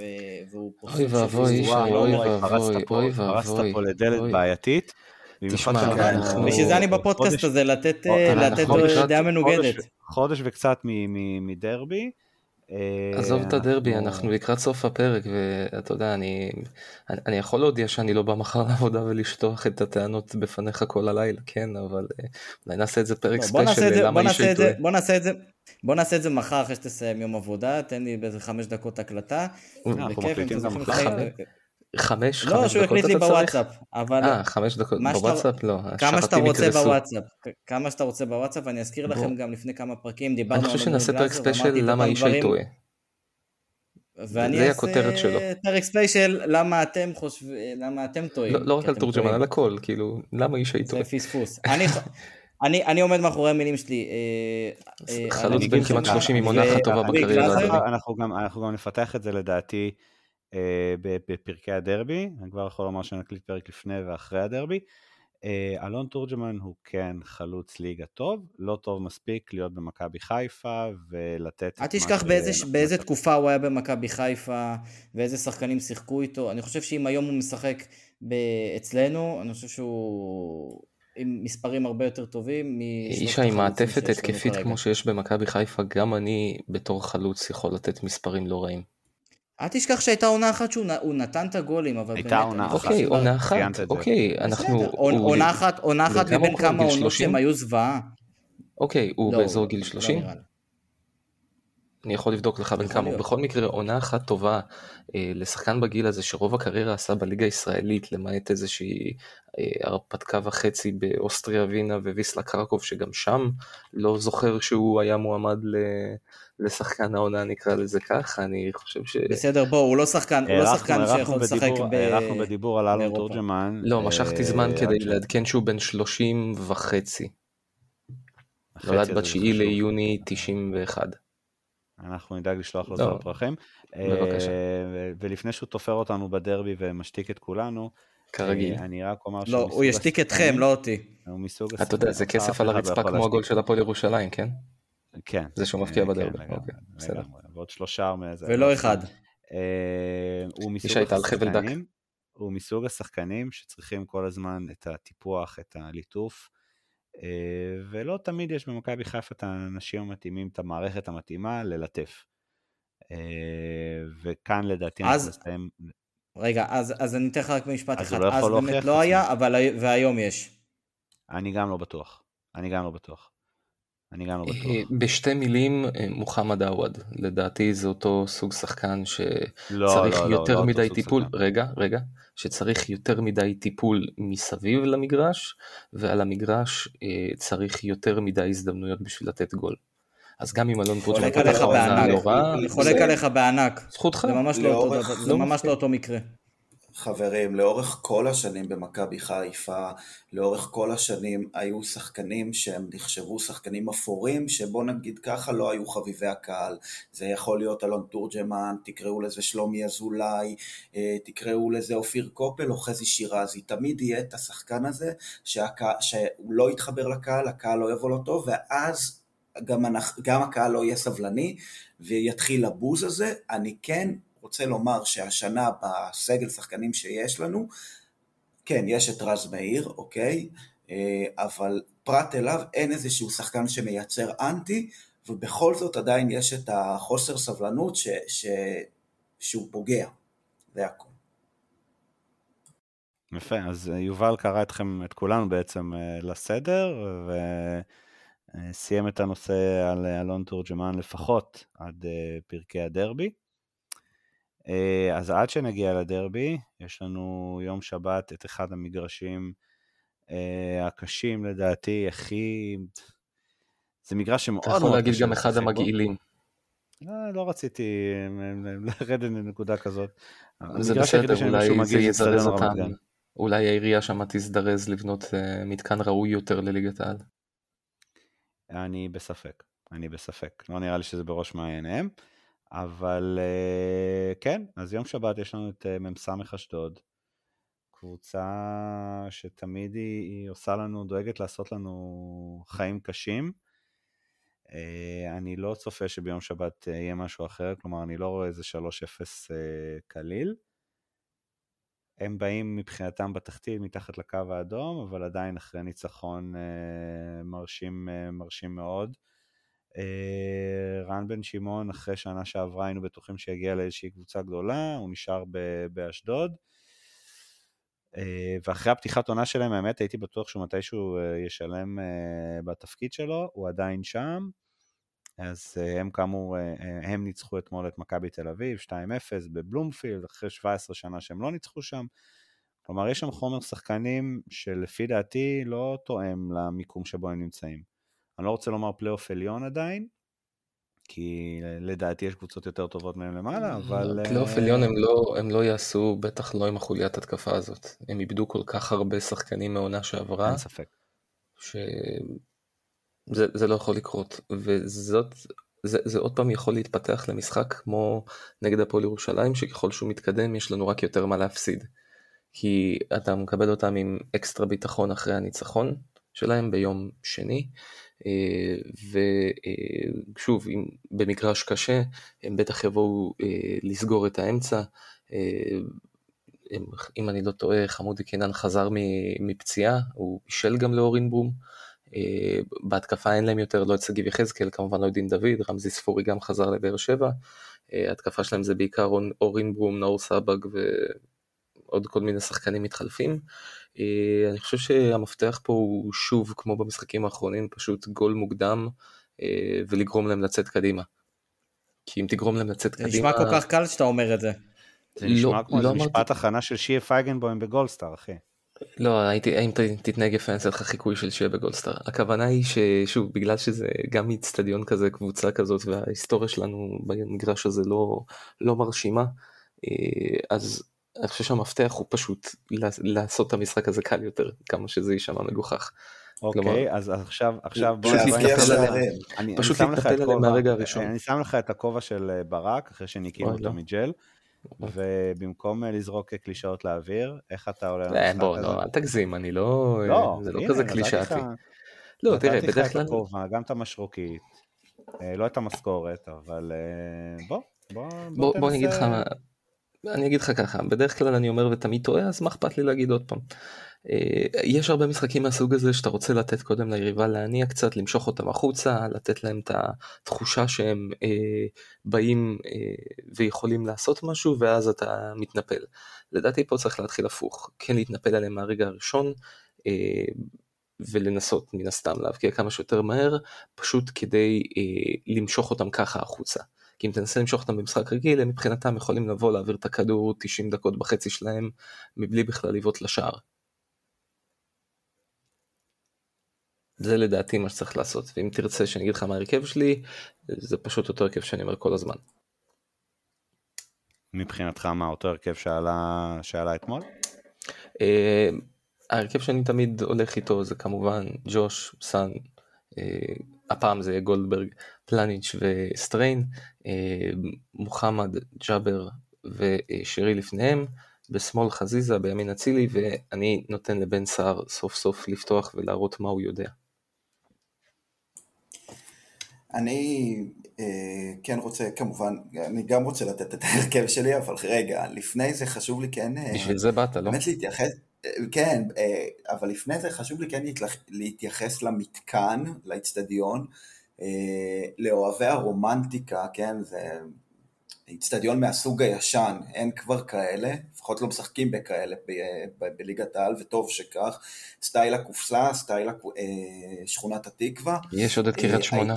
והוא פוסק אוי ואבוי, אוי ואבוי, אוי ואבוי. פרסת פה לדלת בעייתית. תשמע, בשביל זה אני בפודקאסט הזה, לתת דעה מנוגדת. חודש וקצת מדרבי, עזוב את הדרבי, אנחנו- אנחנו לקראת סוף הפרק, ואתה יודע, אני, אני, אני יכול להודיע שאני לא בא מחר לעבודה ולשטוח את הטענות בפניך כל הלילה, כן, אבל אה, אולי נעשה את זה פרק לא, בוא נעשה את ספיישל זה- למה בוא איש נעשה את טועה. זה- בוא נעשה את זה, בוא נעשה את זה מחר אחרי שתסיים יום עבודה, תן לי באיזה חמש דקות הקלטה, אנחנו בכיף, אם מקליטים אתם גם זוכרים מחר. לשחק- חמש, לא, חמש שהוא דקות יקליט לי אתה צריך? בוואטסאפ, אבל אה, חמש דקות, שאתה- בוואטסאפ? לא, כמה שאתה רוצה יקרסו. בוואטסאפ, כמה שאתה רוצה בוואטסאפ, אני אזכיר לכם בוא. גם לפני כמה פרקים, אני דיברנו חושב על שנעשה אודרי פרק גלאזר, ספיישל למה איש טועה. ואני אעשה. פרק ספיישל למה אתם חושבים, למה אתם טועים. לא, לא רק על תורג'מן. על הכל, כאילו, למה איש טועה? זה פספוס. אני- אני, אני עומד מאחורי המילים שלי. אה, אה, חלוץ אני בן כמעט לך, 30 עם ו- עונה אחת טובה אבי בקריירה. אנחנו גם, נפתח את זה לדעתי אה, בפרקי הדרבי, אני כבר יכול לומר שנקליט פרק לפני ואחרי הדרבי. אה, אלון תורג'מן הוא כן חלוץ ליגה טוב, לא טוב מספיק להיות במכבי חיפה ולתת את אל תשכח באיזה, באיזה. תקופה הוא היה במכבי חיפה, ואיזה שחקנים שיחקו איתו. אני חושב שאם היום הוא משחק ב- אצלנו, אני חושב שהוא עם מספרים הרבה יותר טובים משלושת אישה עם מעטפת התקפית. כמו שיש במכבי חיפה, גם אני בתור חלוץ יכול לתת מספרים לא רעים. אל תשכח שהייתה עונה אחת שהוא נתן את הגולים, אבל הייתה באמת, עונה אני אחת. אוקיי, עונה אחת. אוקיי, אנחנו... בסדר, עונה- הוא- עונה אחת, עונה אחת מבין? כמה גיל עונות 30? שהם היו זוועה. אוקיי, הוא לא, באזור גיל לא 30? נראה לי. אני יכול לבדוק לך בין כמה. בכל מקרה, עונה אחת טובה אה, לשחקן בגיל הזה שרוב הקריירה עשה בליגה הישראלית, למעט איזושהי אה, הרפתקה וחצי באוסטריה ווינה וויסלה קרקוב, שגם שם לא זוכר שהוא היה מועמד ל... לשחקן העונה, נקרא לזה ככה, אני חושב ש... בסדר, בוא, הוא לא שחקן, הוא לא שחקן שיכול לשחק בדיבור- ב... הארכנו בדיבור על אלון. תורג'מן. לא, משכתי אה, זמן כדי עד ש- לעדכן שהוא בן 30 וחצי. נולד הזה זה ב-9 חשוב. ליוני 91. אנחנו נדאג לשלוח לו לא. זר פרחים. בבקשה. אה, ו- ולפני שהוא תופר אותנו בדרבי ומשתיק את כולנו, כרגיל. אה, אני רק אומר שהוא לא, הוא ישתיק אתכם, לא אותי. הוא מסוג אתה יודע, זה כסף על לא הרצפה כמו הגול. של הפועל ירושלים, כן? כן. זה שהוא מבקיע אה, בדרבי, כן, לגמרי, אוקיי, בסדר. ועוד שלושה מזה. ולא אחד. אה, הוא מסוג. השחקנים, הוא מסוג השחקנים שצריכים כל הזמן את הטיפוח, את הליטוף, אה, ולא תמיד יש במכבי חיפה את האנשים המתאימים, את המערכת המתאימה ללטף. אה, וכאן לדעתי אז- אנחנו נסיים, רגע, אז, אז אני אתן לך רק במשפט אז אחד. לא אז באמת לא היה, אבל הי- והיום יש. אני גם לא בטוח. אני גם לא בטוח. אני גם לא אה, בטוח. בשתי מילים, אה, מוחמד עווד, לדעתי זה אותו סוג שחקן שצריך לא, לא, לא, יותר לא מדי אותו סוג טיפול, שחקן. רגע, רגע, שצריך יותר מדי טיפול מסביב למגרש, ועל המגרש אה, צריך יותר מדי הזדמנויות בשביל לתת גול. אז גם אם אלון פרוצ'מן חולק פתח בענק. לא רע, אני חולק עליך בענק. זכותך. זה ממש לא לא. לא אותו מקרה. חברים, לאורך כל השנים במכבי חיפה, לאורך כל השנים היו שחקנים שהם נחשבו שחקנים אפורים, שבוא נגיד ככה לא היו חביבי הקהל. זה יכול להיות אלון תורג'מן, תקראו לזה שלומי אזולאי, אה, תקראו לזה אופיר קופל או חזי שירזי. תמיד יהיה את השחקן הזה שהקה, שהוא לא יתחבר לקהל, הקהל לא יבוא לו טוב, ואז גם, אנחנו, גם הקהל לא יהיה סבלני ויתחיל הבוז הזה. אני כן רוצה לומר שהשנה בסגל שחקנים שיש לנו, כן, יש את רז מאיר, אוקיי, אה, אבל פרט אליו אין איזשהו שחקן שמייצר אנטי, ובכל זאת עדיין יש את החוסר סבלנות ש, ש, שהוא פוגע, זה הכול. יפה, אז אה, יובל קרא אתכם, את כולנו בעצם אה, לסדר, וסיים את הנושא על אלון תורג'מן לפחות עד פרקי הדרבי. אה, אז עד שנגיע לדרבי, יש לנו יום שבת את אחד המגרשים אה, הקשים לדעתי, הכי... זה מגרש שמאוד אתה יכול להגיד גם אחד. המגעילים. לא, לא רציתי לרדת לנקודה כזאת. זה בסדר, אולי זה יזרז אותם. אולי העירייה שמה תזדרז לבנות אה, מתקן ראוי יותר לליגת העל. אני בספק, אני בספק. לא נראה לי שזה בראש מעייניהם, אבל אה, כן, אז יום שבת יש לנו את אה, מ"ס אשדוד, קבוצה שתמיד היא, היא עושה לנו, דואגת לעשות לנו חיים קשים. אה, אני לא צופה שביום שבת יהיה משהו אחר, כלומר אני לא רואה איזה 3-0 אה, קליל. הם באים מבחינתם בתחתית מתחת לקו האדום, אבל עדיין אחרי ניצחון מרשים, מרשים מאוד. אה, רן בן שמעון, אחרי שנה שעברה היינו בטוחים שיגיע לאיזושהי קבוצה גדולה, הוא נשאר באשדוד. אה, ואחרי הפתיחת עונה שלהם, האמת, הייתי בטוח שהוא מתישהו ישלם בתפקיד שלו, הוא עדיין שם. אז הם כאמור, הם ניצחו אתמול את מכבי תל אביב, 2-0 בבלומפילד, אחרי 17 שנה שהם לא ניצחו שם. כלומר, יש שם חומר שחקנים שלפי דעתי לא תואם למיקום שבו הם נמצאים. אני לא רוצה לומר פלייאוף עליון עדיין, כי לדעתי יש קבוצות יותר טובות מהם למעלה, אבל... פלייאוף עליון הם לא, הם לא יעשו, בטח לא עם החוליית התקפה הזאת. הם איבדו כל כך הרבה שחקנים מעונה שעברה. אין ספק. שזה לא יכול לקרות, וזאת, זה, זה עוד פעם יכול להתפתח למשחק כמו נגד הפועל ירושלים, שככל שהוא מתקדם יש לנו רק יותר מה להפסיד. כי אתה מקבל אותם עם אקסטרה ביטחון אחרי הניצחון שלהם ביום שני, אה, ושוב, אם במגרש קשה, הם בטח יבואו אה, לסגור את האמצע. אה, אם אני לא טועה, חמודי קינן חזר מפציעה, הוא בישל גם לאורין ברום. בהתקפה אין להם יותר לא את שגיב יחזקאל, כמובן לא את דין דוד, רמזי ספורי גם חזר לבאר שבע. ההתקפה שלהם זה בעיקר אורין ברום, נאור סבג ועוד כל מיני שחקנים מתחלפים. אה, אני חושב שהמפתח פה הוא שוב, כמו במשחקים האחרונים, פשוט גול מוקדם אה, ולגרום להם לצאת קדימה. כי אם תגרום להם לצאת קדימה... זה נשמע כל כך קל שאתה אומר את זה. זה לא, נשמע כמו לא איזה משפט הכנה של שיה פייגנבוים בגולדסטאר, אחי. לא, הייתי, אם תתנהג יפה אני אעשה לך חיקוי של שיה בגולדסטאר. הכוונה היא ששוב, בגלל שזה גם מאיצטדיון כזה, קבוצה כזאת, וההיסטוריה שלנו במגרש הזה לא, לא מרשימה, אה, אז אני חושב שהמפתח הוא פשוט לעשות את המשחק הזה קל יותר, כמה שזה יישמע מגוחך. אוקיי, אז עכשיו, עכשיו בוא. פשוט להתנפל עליהם מהרגע הראשון. אני שם לך את הכובע של אה, ברק, אחרי שניקים אותו לא. מג'ל, ובמקום אה, לזרוק קלישאות לאוויר, איך אתה עולה למשחק הזה? בוא, לא, אל תגזים, אני לא... לא, זה לא כזה קלישאתי. לא, תראה, בדרך כלל... נתתי לך את הכובע, גם את המשרוקית, אה, לא את המשכורת, אבל בוא, בוא, בוא נגיד לך אני אגיד לך ככה, בדרך כלל אני אומר ותמיד טועה, אז מה אכפת לי להגיד עוד פעם. אה, יש הרבה משחקים מהסוג הזה שאתה רוצה לתת קודם ליריבה להניע קצת, למשוך אותם החוצה, לתת להם את התחושה שהם אה, באים אה, ויכולים לעשות משהו, ואז אתה מתנפל. לדעתי פה צריך להתחיל הפוך, כן להתנפל עליהם מהרגע הראשון, אה, ולנסות מן הסתם להבקיע כמה שיותר מהר, פשוט כדי אה, למשוך אותם ככה החוצה. כי אם תנסה למשוך אותם במשחק רגיל, הם מבחינתם יכולים לבוא להעביר את הכדור 90 דקות בחצי שלהם, מבלי בכלל לבעוט לשער. זה לדעתי מה שצריך לעשות, ואם תרצה שאני אגיד לך מה ההרכב שלי, זה פשוט אותו הרכב שאני אומר כל הזמן. מבחינתך מה אותו הרכב שעלה, שעלה אתמול? אה, ההרכב שאני תמיד הולך איתו זה כמובן ג'וש, סאן, אה, הפעם זה גולדברג, פלניץ' וסטריין, אה, מוחמד, ג'אבר ושרי לפניהם, בשמאל חזיזה, בימין אצילי, ואני נותן לבן סער סוף סוף לפתוח ולהראות מה הוא יודע. אני אה, כן רוצה, כמובן, אני גם רוצה לתת את ההרכב שלי, אבל רגע, לפני זה חשוב לי כן... אה, בשביל זה באת, לא? באמת להתייחס, כן, אה, אבל לפני זה חשוב לי כן להתייחס למתקן, לאיצטדיון, אה, לאוהבי הרומנטיקה, כן, זה איצטדיון מהסוג הישן, אין כבר כאלה, לפחות לא משחקים בכאלה בליגת העל, וטוב שכך, סטייל הקופסה, סטייל אה, שכונת התקווה. יש עוד את קריית שמונה.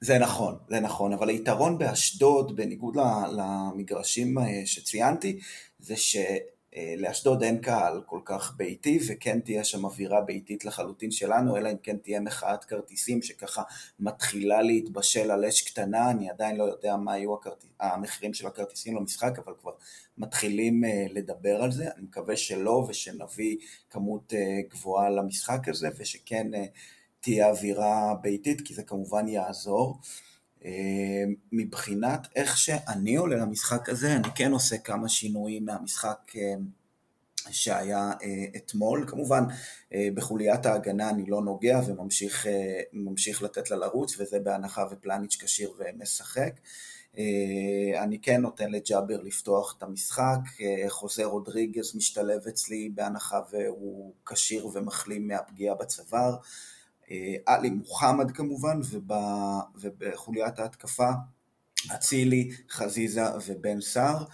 זה נכון, זה נכון, אבל היתרון באשדוד, בניגוד למגרשים שציינתי, זה ש... אה, לאשדוד אין קהל כל כך ביתי וכן תהיה שם אווירה ביתית לחלוטין שלנו אלא אם כן תהיה מחאת כרטיסים שככה מתחילה להתבשל על אש קטנה. אני עדיין לא יודע מה יהיו הכרטיס, המחירים של הכרטיסים למשחק אבל כבר מתחילים uh, לדבר על זה. אני מקווה שלא ושנביא כמות uh, גבוהה למשחק הזה ושכן uh, תהיה אווירה ביתית כי זה כמובן יעזור מבחינת איך שאני עולה למשחק הזה, אני כן עושה כמה שינויים מהמשחק אה, שהיה אה, אתמול. כמובן, אה, בחוליית ההגנה אני לא נוגע וממשיך לתת לה לרוץ, וזה בהנחה ופלניץ' כשיר ומשחק. אני כן נותן לג'אבר לפתוח את המשחק, חוזר רודריגז משתלב אצלי בהנחה והוא כשיר ומחלים מהפגיעה בצוואר. עלי מוחמד כמובן, וב, ובחוליית ההתקפה אצילי, חזיזה ובן סער.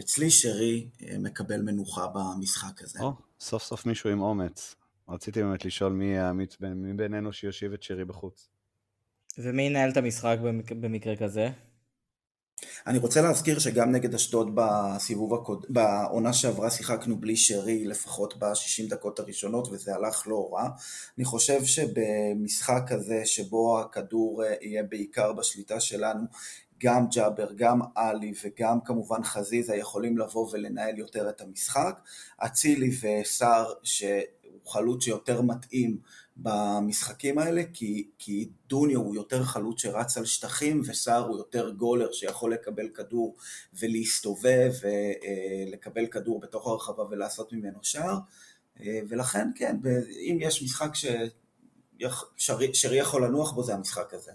אצלי שרי מקבל מנוחה במשחק הזה. או, סוף סוף מישהו עם אומץ. רציתי באמת לשאול מי האמיץ מבינינו שיושיב את שרי בחוץ. ומי ינהל את המשחק במקרה כזה? אני רוצה להזכיר שגם נגד אשדוד בסיבוב הקוד... בעונה שעברה שיחקנו בלי שרי לפחות ב-60 דקות הראשונות וזה הלך לא רע. אני חושב שבמשחק כזה שבו הכדור אה, יהיה בעיקר בשליטה שלנו, גם ג'אבר, גם עלי וגם כמובן חזיזה יכולים לבוא ולנהל יותר את המשחק. אצילי וסער שהוא חלוץ שיותר מתאים במשחקים האלה, כי, כי דוניו הוא יותר חלוץ שרץ על שטחים, וסער הוא יותר גולר שיכול לקבל כדור ולהסתובב ולקבל כדור בתוך הרחבה ולעשות ממנו שער, ולכן כן, אם יש משחק ששרי יכול לנוח בו זה המשחק הזה.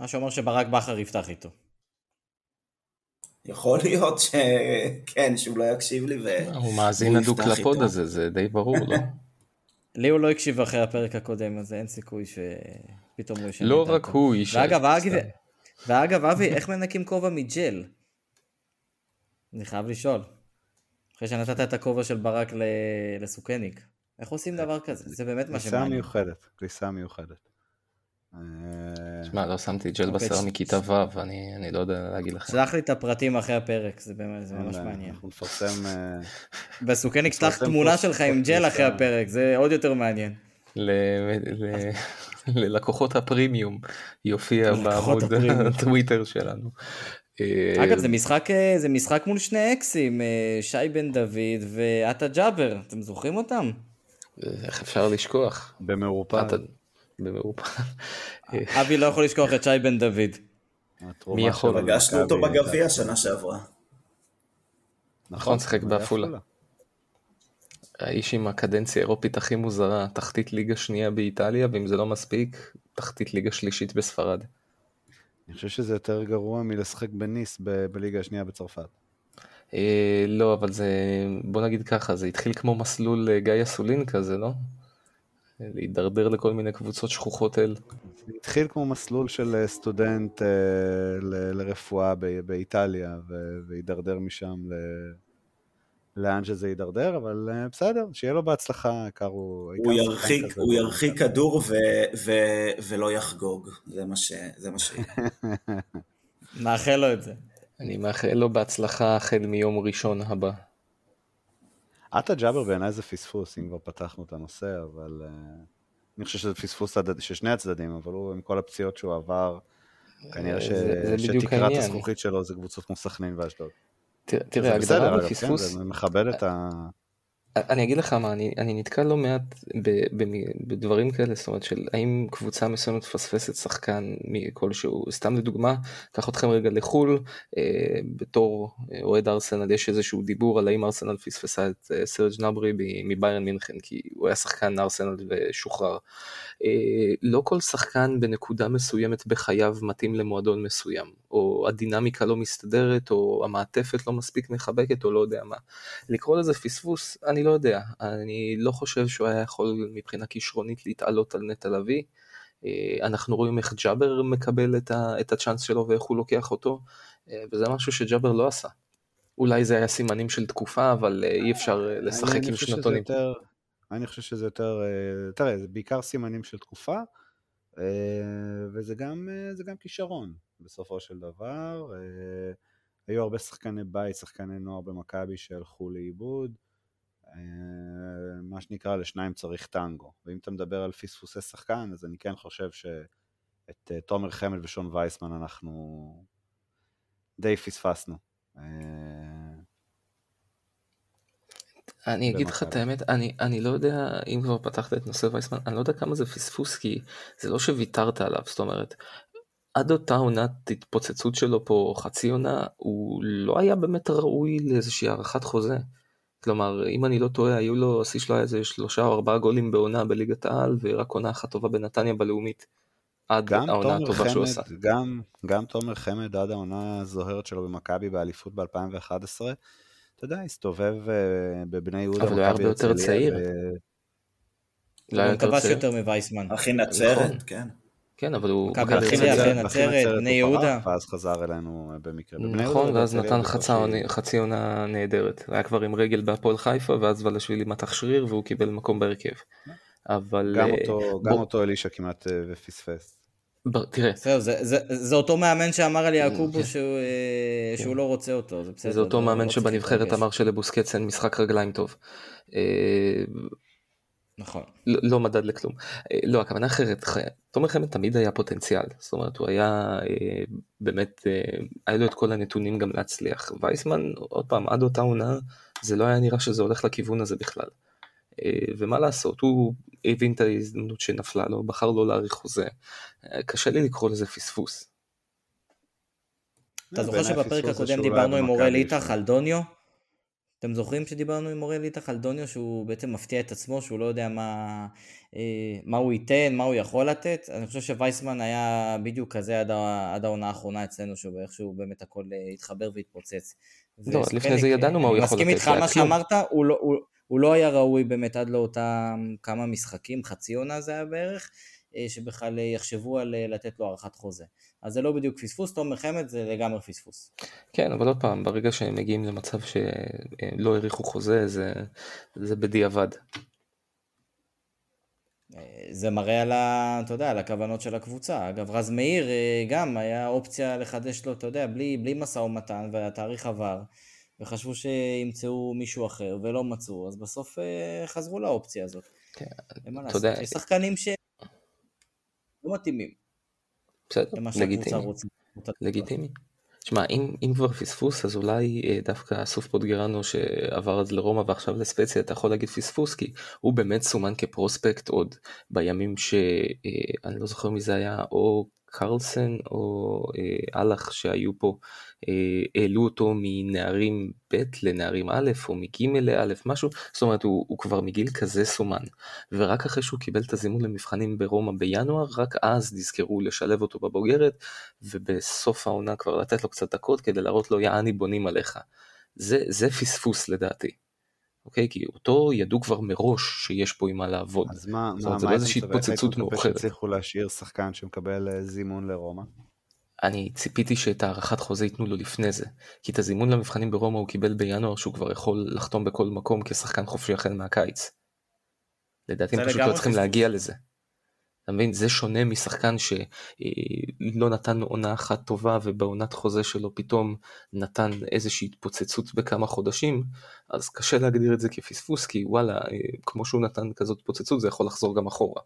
מה שאומר שברק בכר יפתח איתו. יכול להיות שכן, שהוא לא יקשיב לי ו... הוא מאזין הדוק לפוד הזה, זה די ברור, לא? לי הוא לא הקשיב אחרי הפרק הקודם, אז אין סיכוי שפתאום הוא ישנה לא רק הוא ישנה. ואגב, אבי, איך מנקים כובע מג'ל? אני חייב לשאול. אחרי שנתת את הכובע של ברק לסוכניק. איך עושים דבר כזה? זה באמת מה שמעניין. כניסה מיוחדת, כניסה מיוחדת. שמע, לא שמתי ג'ל אוקיי, בשר מכיתה ו', אני לא יודע להגיד לך. שלח לי את הפרטים אחרי הפרק, זה ממש מעניין. אנחנו נפרסם... בסוכניק שלח תמונה שלך עם ג'ל אחרי הפרק, זה עוד יותר מעניין. ללקוחות הפרימיום יופיע בעמוד הטוויטר שלנו. אגב, זה משחק, זה משחק מול שני אקסים, שי בן דוד ועטה ג'אבר, אתם זוכרים אותם? איך אפשר לשכוח? במעורפל. במעורפל. אבי לא יכול לשכוח את שי בן דוד. מי יכול? פגשנו אותו בגביע שנה שעברה. נכון, שיחק בעפולה. האיש עם הקדנציה האירופית הכי מוזרה, תחתית ליגה שנייה באיטליה, ואם זה לא מספיק, תחתית ליגה שלישית בספרד. אני חושב שזה יותר גרוע מלשחק בניס בליגה השנייה בצרפת. אה, לא, אבל זה, בוא נגיד ככה, זה התחיל כמו מסלול אה, גיא אסולין כזה, לא? להידרדר לכל מיני קבוצות שכוחות אל. זה התחיל כמו מסלול של אה, סטודנט אה, ל- לרפואה ב- באיטליה, והידרדר משם ל- לאן שזה יידרדר, אבל אה, בסדר, שיהיה לו בהצלחה, העיקר הוא... הוא ירחיק, הוא ירחיק כדור ו- ו- ולא יחגוג, זה מה ש... זה מה ש... מאחל לו את זה. אני מאחל לו בהצלחה החל מיום ראשון הבא. עטה ג'אבר בעיניי זה פספוס, אם כבר פתחנו את הנושא, אבל uh, אני חושב שזה פספוס של שני הצדדים, אבל הוא עם כל הפציעות שהוא עבר, כנראה ש... שתקרת הזכוכית שלו זה קבוצות כמו סכנין ואשדוד. תראה, הגדרה בפספוס... כן, זה מכבד את ה... אני אגיד לך מה, אני, אני נתקל לא מעט ב, ב, בדברים כאלה, זאת אומרת של האם קבוצה מסוימת מפספסת שחקן כלשהו, סתם לדוגמה, קח אתכם רגע לחו"ל, אה, בתור אה, אוהד ארסנל יש איזשהו דיבור על האם ארסנל פספסה את אה, סרג' נברי מביירן מינכן, כי הוא היה שחקן ארסנל ושוחרר. אה, לא כל שחקן בנקודה מסוימת בחייו מתאים למועדון מסוים, או הדינמיקה לא מסתדרת, או המעטפת לא מספיק מחבקת, או לא יודע מה. לקרוא לזה פספוס, אני לא יודע, אני לא חושב שהוא היה יכול מבחינה כישרונית להתעלות על נטע לביא. אה, אנחנו רואים איך ג'אבר מקבל את, ה, את הצ'אנס שלו ואיך הוא לוקח אותו, אה, וזה משהו שג'אבר לא עשה. אולי זה היה סימנים של תקופה, אבל אי אפשר לשחק עם שנתונים. יותר, אני חושב שזה יותר, אה, תראה, זה בעיקר סימנים של תקופה, אה, וזה גם, אה, גם כישרון בסופו של דבר. היו הרבה שחקני בית, שחקני נוער במכבי שהלכו לאיבוד. מה שנקרא, לשניים צריך טנגו. ואם אתה מדבר על פספוסי שחקן, אז אני כן חושב שאת תומר חמד ושון וייסמן אנחנו די פספסנו. אני אגיד לך את האמת, אני, אני לא יודע אם כבר פתחת את נושא וייסמן, אני לא יודע כמה זה פספוס, כי זה לא שוויתרת עליו, זאת אומרת, עד אותה עונת התפוצצות שלו פה, חצי עונה, הוא לא היה באמת ראוי לאיזושהי הארכת חוזה. כלומר, אם אני לא טועה, היו לו, השיא שלו היה איזה שלושה או ארבעה גולים בעונה בליגת העל, ורק עונה אחת טובה בנתניה בלאומית. עד העונה הטובה שהוא עשה. גם, גם תומר חמד עד העונה הזוהרת שלו במכבי באליפות ב-2011. אתה יודע, הסתובב בבני יהודה, אבל הוא היה הרבה יותר צעיר. לא היה יותר צעיר. יותר מווייסמן. אחי נצרת, כן. כן, אבל הוא... מכבי הרצליה, אחרי נצרת, בני יהודה. ואז חזר אלינו במקרה. נכון, ואז נתן חצי עונה נהדרת. היה כבר עם רגל בהפועל חיפה, ואז ולשווילי מתח שריר, והוא קיבל מקום בהרכב. אבל... גם אותו אלישע כמעט פספס. תראה. זה אותו מאמן שאמר על יעקובו כן. שהוא לא רוצה אותו, זה בסדר. זה אותו מאמן לא שבנבחרת אמר שלבוסקץ אין משחק רגליים טוב. נכון. לא, לא מדד לכלום. אה, לא, הכוונה אחרת, תומר חמד תמיד היה פוטנציאל, זאת אומרת הוא היה אה, באמת, אה, היה לו את כל הנתונים גם להצליח. וייסמן, עוד פעם, עד אותה עונה, זה לא היה נראה שזה הולך לכיוון הזה בכלל. ומה לעשות, הוא הבין את ההזדמנות שנפלה לו, בחר לא להאריך חוזה. קשה לי לקרוא לזה פספוס. אתה זוכר שבפרק הקודם דיברנו עם אוראל איתך על דוניו? אתם זוכרים שדיברנו עם אוריאל איתך על דוניו שהוא בעצם מפתיע את עצמו, שהוא לא יודע מה, אה, מה הוא ייתן, מה הוא יכול לתת? אני חושב שווייסמן היה בדיוק כזה עד, עד העונה האחרונה אצלנו, שהוא איכשהו באמת הכל אה, התחבר והתפוצץ. לא, לפני זה ידענו מה הוא יכול לתת. אני מסכים איתך מה שאמרת, הוא לא, הוא, הוא לא היה ראוי באמת עד לאותם כמה משחקים, חצי עונה זה היה בערך, שבכלל יחשבו על לתת לו הארכת חוזה. אז זה לא בדיוק פספוס, תומר חמד זה לגמרי פספוס. כן, אבל עוד פעם, ברגע שהם מגיעים למצב שלא האריכו חוזה, זה, זה בדיעבד. זה מראה על, ה, אתה יודע, על הכוונות של הקבוצה. אגב, רז מאיר אה, גם היה אופציה לחדש לו, אתה יודע, בלי, בלי משא ומתן, והתאריך עבר, וחשבו שימצאו מישהו אחר, ולא מצאו, אז בסוף אה, חזרו לאופציה הזאת. כן, אתה יודע... יש שחקנים שהם לא מתאימים. בסדר, לגיטימי. לגיטימי. שמע, אם, אם כבר פספוס, אז אולי אה, דווקא אסוף פוטגרנו שעבר אז לרומא ועכשיו לספציה, אתה יכול להגיד פספוס, כי הוא באמת סומן כפרוספקט עוד בימים שאני אה, לא זוכר מי זה היה, או קרלסן או אה, אהלך שהיו פה, העלו אותו מנערים ב' לנערים א' או מג' לא', משהו, זאת אומרת הוא, הוא כבר מגיל כזה סומן. ורק אחרי שהוא קיבל את הזימון למבחנים ברומא בינואר, רק אז נזכרו לשלב אותו בבוגרת, ובסוף העונה כבר לתת לו קצת דקות כדי להראות לו יעני בונים עליך. זה, זה פספוס לדעתי. אוקיי? כי אותו ידעו כבר מראש שיש פה עם מה לעבוד. אז מה, מה, זה לא איזושהי התפוצצות מאוחרת. הצליחו להשאיר שחקן שמקבל אה, זימון לרומא? אני ציפיתי שאת הארכת חוזה ייתנו לו לפני זה, כי את הזימון למבחנים ברומא הוא קיבל בינואר שהוא כבר יכול לחתום בכל מקום כשחקן חופשי החל מהקיץ. לדעתי הם פשוט לא צריכים להגיע לזה. אתה מבין? זה שונה משחקן שלא נתן עונה אחת טובה ובעונת חוזה שלו פתאום נתן איזושהי התפוצצות בכמה חודשים, אז קשה להגדיר את זה כפספוס, כי וואלה, כמו שהוא נתן כזאת התפוצצות זה יכול לחזור גם אחורה.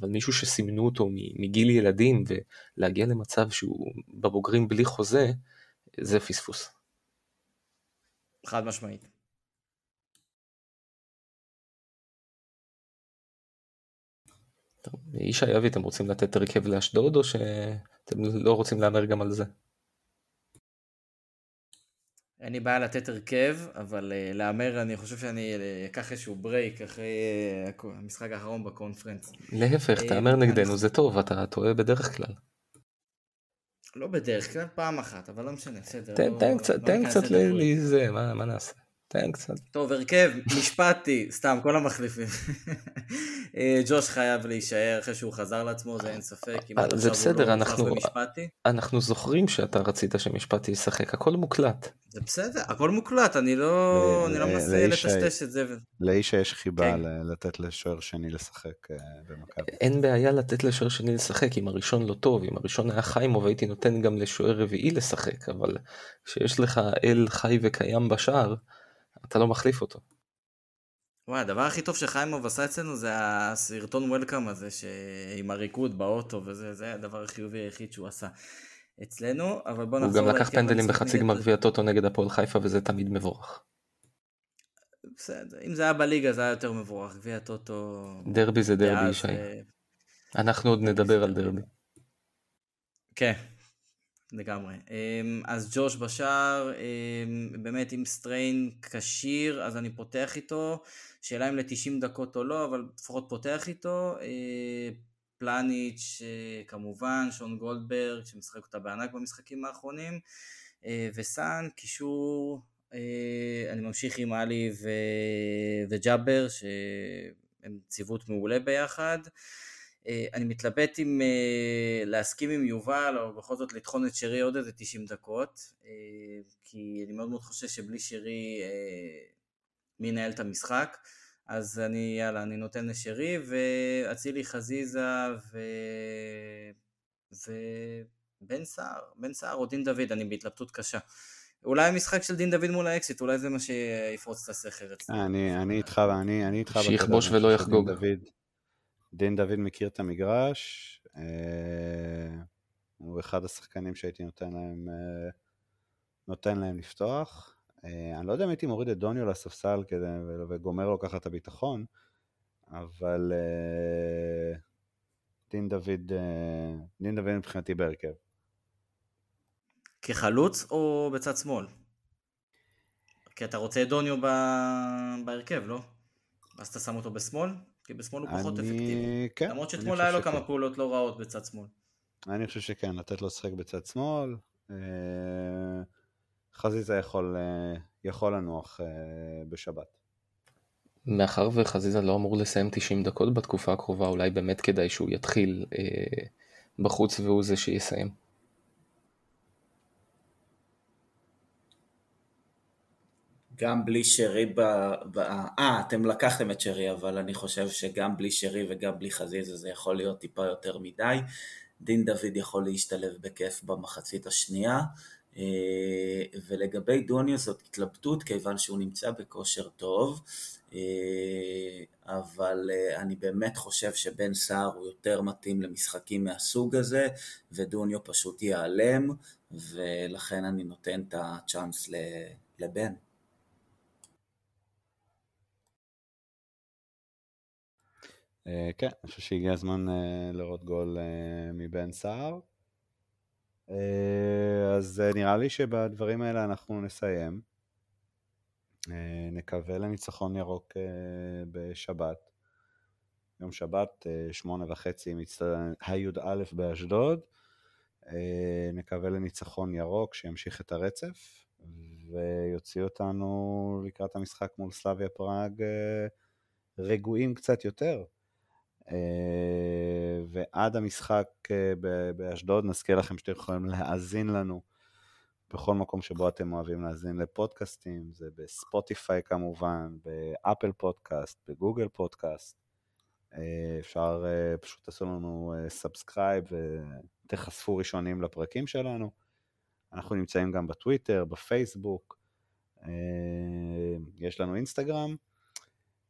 אבל מישהו שסימנו אותו מגיל ילדים ולהגיע למצב שהוא בבוגרים בלי חוזה, זה פספוס. חד משמעית. ישי אבי, אתם רוצים לתת הרכב לאשדוד או שאתם לא רוצים להמר גם על זה? אין לי בעיה לתת הרכב, אבל uh, להמר אני חושב שאני אה, אקח איזשהו ברייק אחרי uh, המשחק האחרון בקונפרנס. להפך, תהמר נגדנו זה טוב, אתה טועה בדרך כלל. לא בדרך כלל, פעם אחת, אבל לא משנה, בסדר. תן קצת לא לזה, מה נעשה? תן קצת. טוב, הרכב, משפטי, סתם, כל המחליפים. אה, ג'וש חייב להישאר אחרי שהוא חזר לעצמו, זה אין ספק. אה, זה בסדר, לא אנחנו, אנחנו זוכרים שאתה רצית שמשפטי ישחק, הכל מוקלט. זה בסדר, הכל מוקלט, אני לא, אני לא מנסה לטשטש את זה. לאישה יש חיבה כן. לתת לשוער שני לשחק אה, במכבי. אין בעיה לתת לשוער שני לשחק, אם הראשון לא טוב, אם הראשון היה חיימוב הייתי נותן גם לשוער רביעי לשחק, אבל כשיש לך אל חי וקיים בשער, אתה לא מחליף אותו. וואי, הדבר הכי טוב שחיימוב עשה אצלנו זה הסרטון וולקאם הזה, עם הריקוד באוטו וזה, זה הדבר החיובי היחיד שהוא עשה אצלנו, אבל בוא נחזור... הוא גם לקח פנדלים בחצי גמר גביע טוטו נגד הפועל חיפה וזה תמיד מבורך. בסדר, אם זה היה בליגה זה היה יותר מבורך, גביע טוטו... דרבי זה דרבי, ישי. אנחנו עוד נדבר על דרבי. כן, לגמרי. אמ, אז ג'וש בשאר, אמ, באמת עם סטריין כשיר, אז אני פותח איתו. שאלה אם ל-90 דקות או לא, אבל לפחות פותח איתו. אה, פלניץ' אה, כמובן, שון גולדברג, שמשחק אותה בענק במשחקים האחרונים. אה, וסאן, קישור אני ממשיך עם עלי ו... וג'אבר, שהם ציוות מעולה ביחד. אני מתלבט אם להסכים עם יובל, או בכל זאת לטחון את שרי עוד איזה 90 דקות, כי אני מאוד מאוד חושב שבלי שרי מי ינהל את המשחק. אז אני, יאללה, אני נותן לשרי, ואצילי חזיזה ו... ובן סער, בן סער או דין דוד, אני בהתלבטות קשה. אולי המשחק של דין דוד מול האקסיט, אולי זה מה שיפרוץ את הסכר אצלי. אני, אני איתך, אני, אני איתך. שיכבוש ולא יחגוג. דין דוד, דין דוד מכיר את המגרש, אה, הוא אחד השחקנים שהייתי נותן להם, אה, נותן להם לפתוח. אה, אני לא יודע אם הייתי מוריד את דוניו לספסל כדי, וגומר לו ככה את הביטחון, אבל דין דוד, דין דוד מבחינתי בהרכב. כחלוץ או בצד שמאל? כי אתה רוצה את דוניו ב... בהרכב, לא? אז אתה שם אותו בשמאל? כי בשמאל הוא פחות. אפקטיבי. כן. למרות שאתמול היה לו שכן. כמה פעולות לא רעות בצד שמאל. אני חושב שכן, לתת לו לשחק בצד שמאל. חזיזה יכול, אה, יכול לנוח אה, בשבת. מאחר וחזיזה לא אמור לסיים 90 דקות בתקופה הקרובה, אולי באמת כדאי שהוא יתחיל אה, בחוץ והוא זה שיסיים. גם בלי שרי ב... ב... אה, אתם לקחתם את שרי, אבל אני חושב שגם בלי שרי וגם בלי חזיזה זה יכול להיות טיפה יותר מדי. דין דוד יכול להשתלב בכיף במחצית השנייה. אה, ולגבי דוניו זאת התלבטות כיוון שהוא נמצא בכושר טוב, אה, אבל אה, אני באמת חושב שבן סער הוא יותר מתאים למשחקים מהסוג הזה, ודוניו פשוט ייעלם, ולכן אני נותן את הצ'אנס לבן. כן, אני חושב שהגיע הזמן לראות גול מבן סער. אה, אז אה, נראה לי שבדברים האלה אנחנו נסיים. אה, נקווה לניצחון ירוק בשבת. יום שבת, שמונה וחצי, הי"א באשדוד. נקווה לניצחון ירוק שימשיך את הרצף ויוציא אותנו לקראת המשחק מול סלאביה פראג רגועים קצת יותר. אה, ועד המשחק אה, באשדוד נזכיר לכם שאתם יכולים להאזין לנו בכל מקום שבו אתם אוהבים להאזין לפודקאסטים, זה בספוטיפיי כמובן, באפל פודקאסט, בגוגל פודקאסט. אה, אפשר, פשוט תעשו לנו subscribe ותחשפו ראשונים לפרקים שלנו. אנחנו נמצאים גם בטוויטר, בפייסבוק, יש לנו אינסטגרם.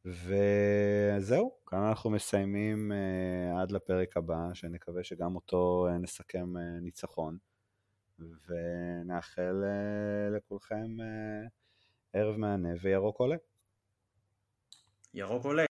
וזהו, כאן אנחנו מסיימים uh, עד לפרק הבא, שנקווה שגם אותו uh, נסכם uh, ניצחון, ונאחל uh, לכולכם uh, ערב מהנה וירוק עולה. ירוק עולה.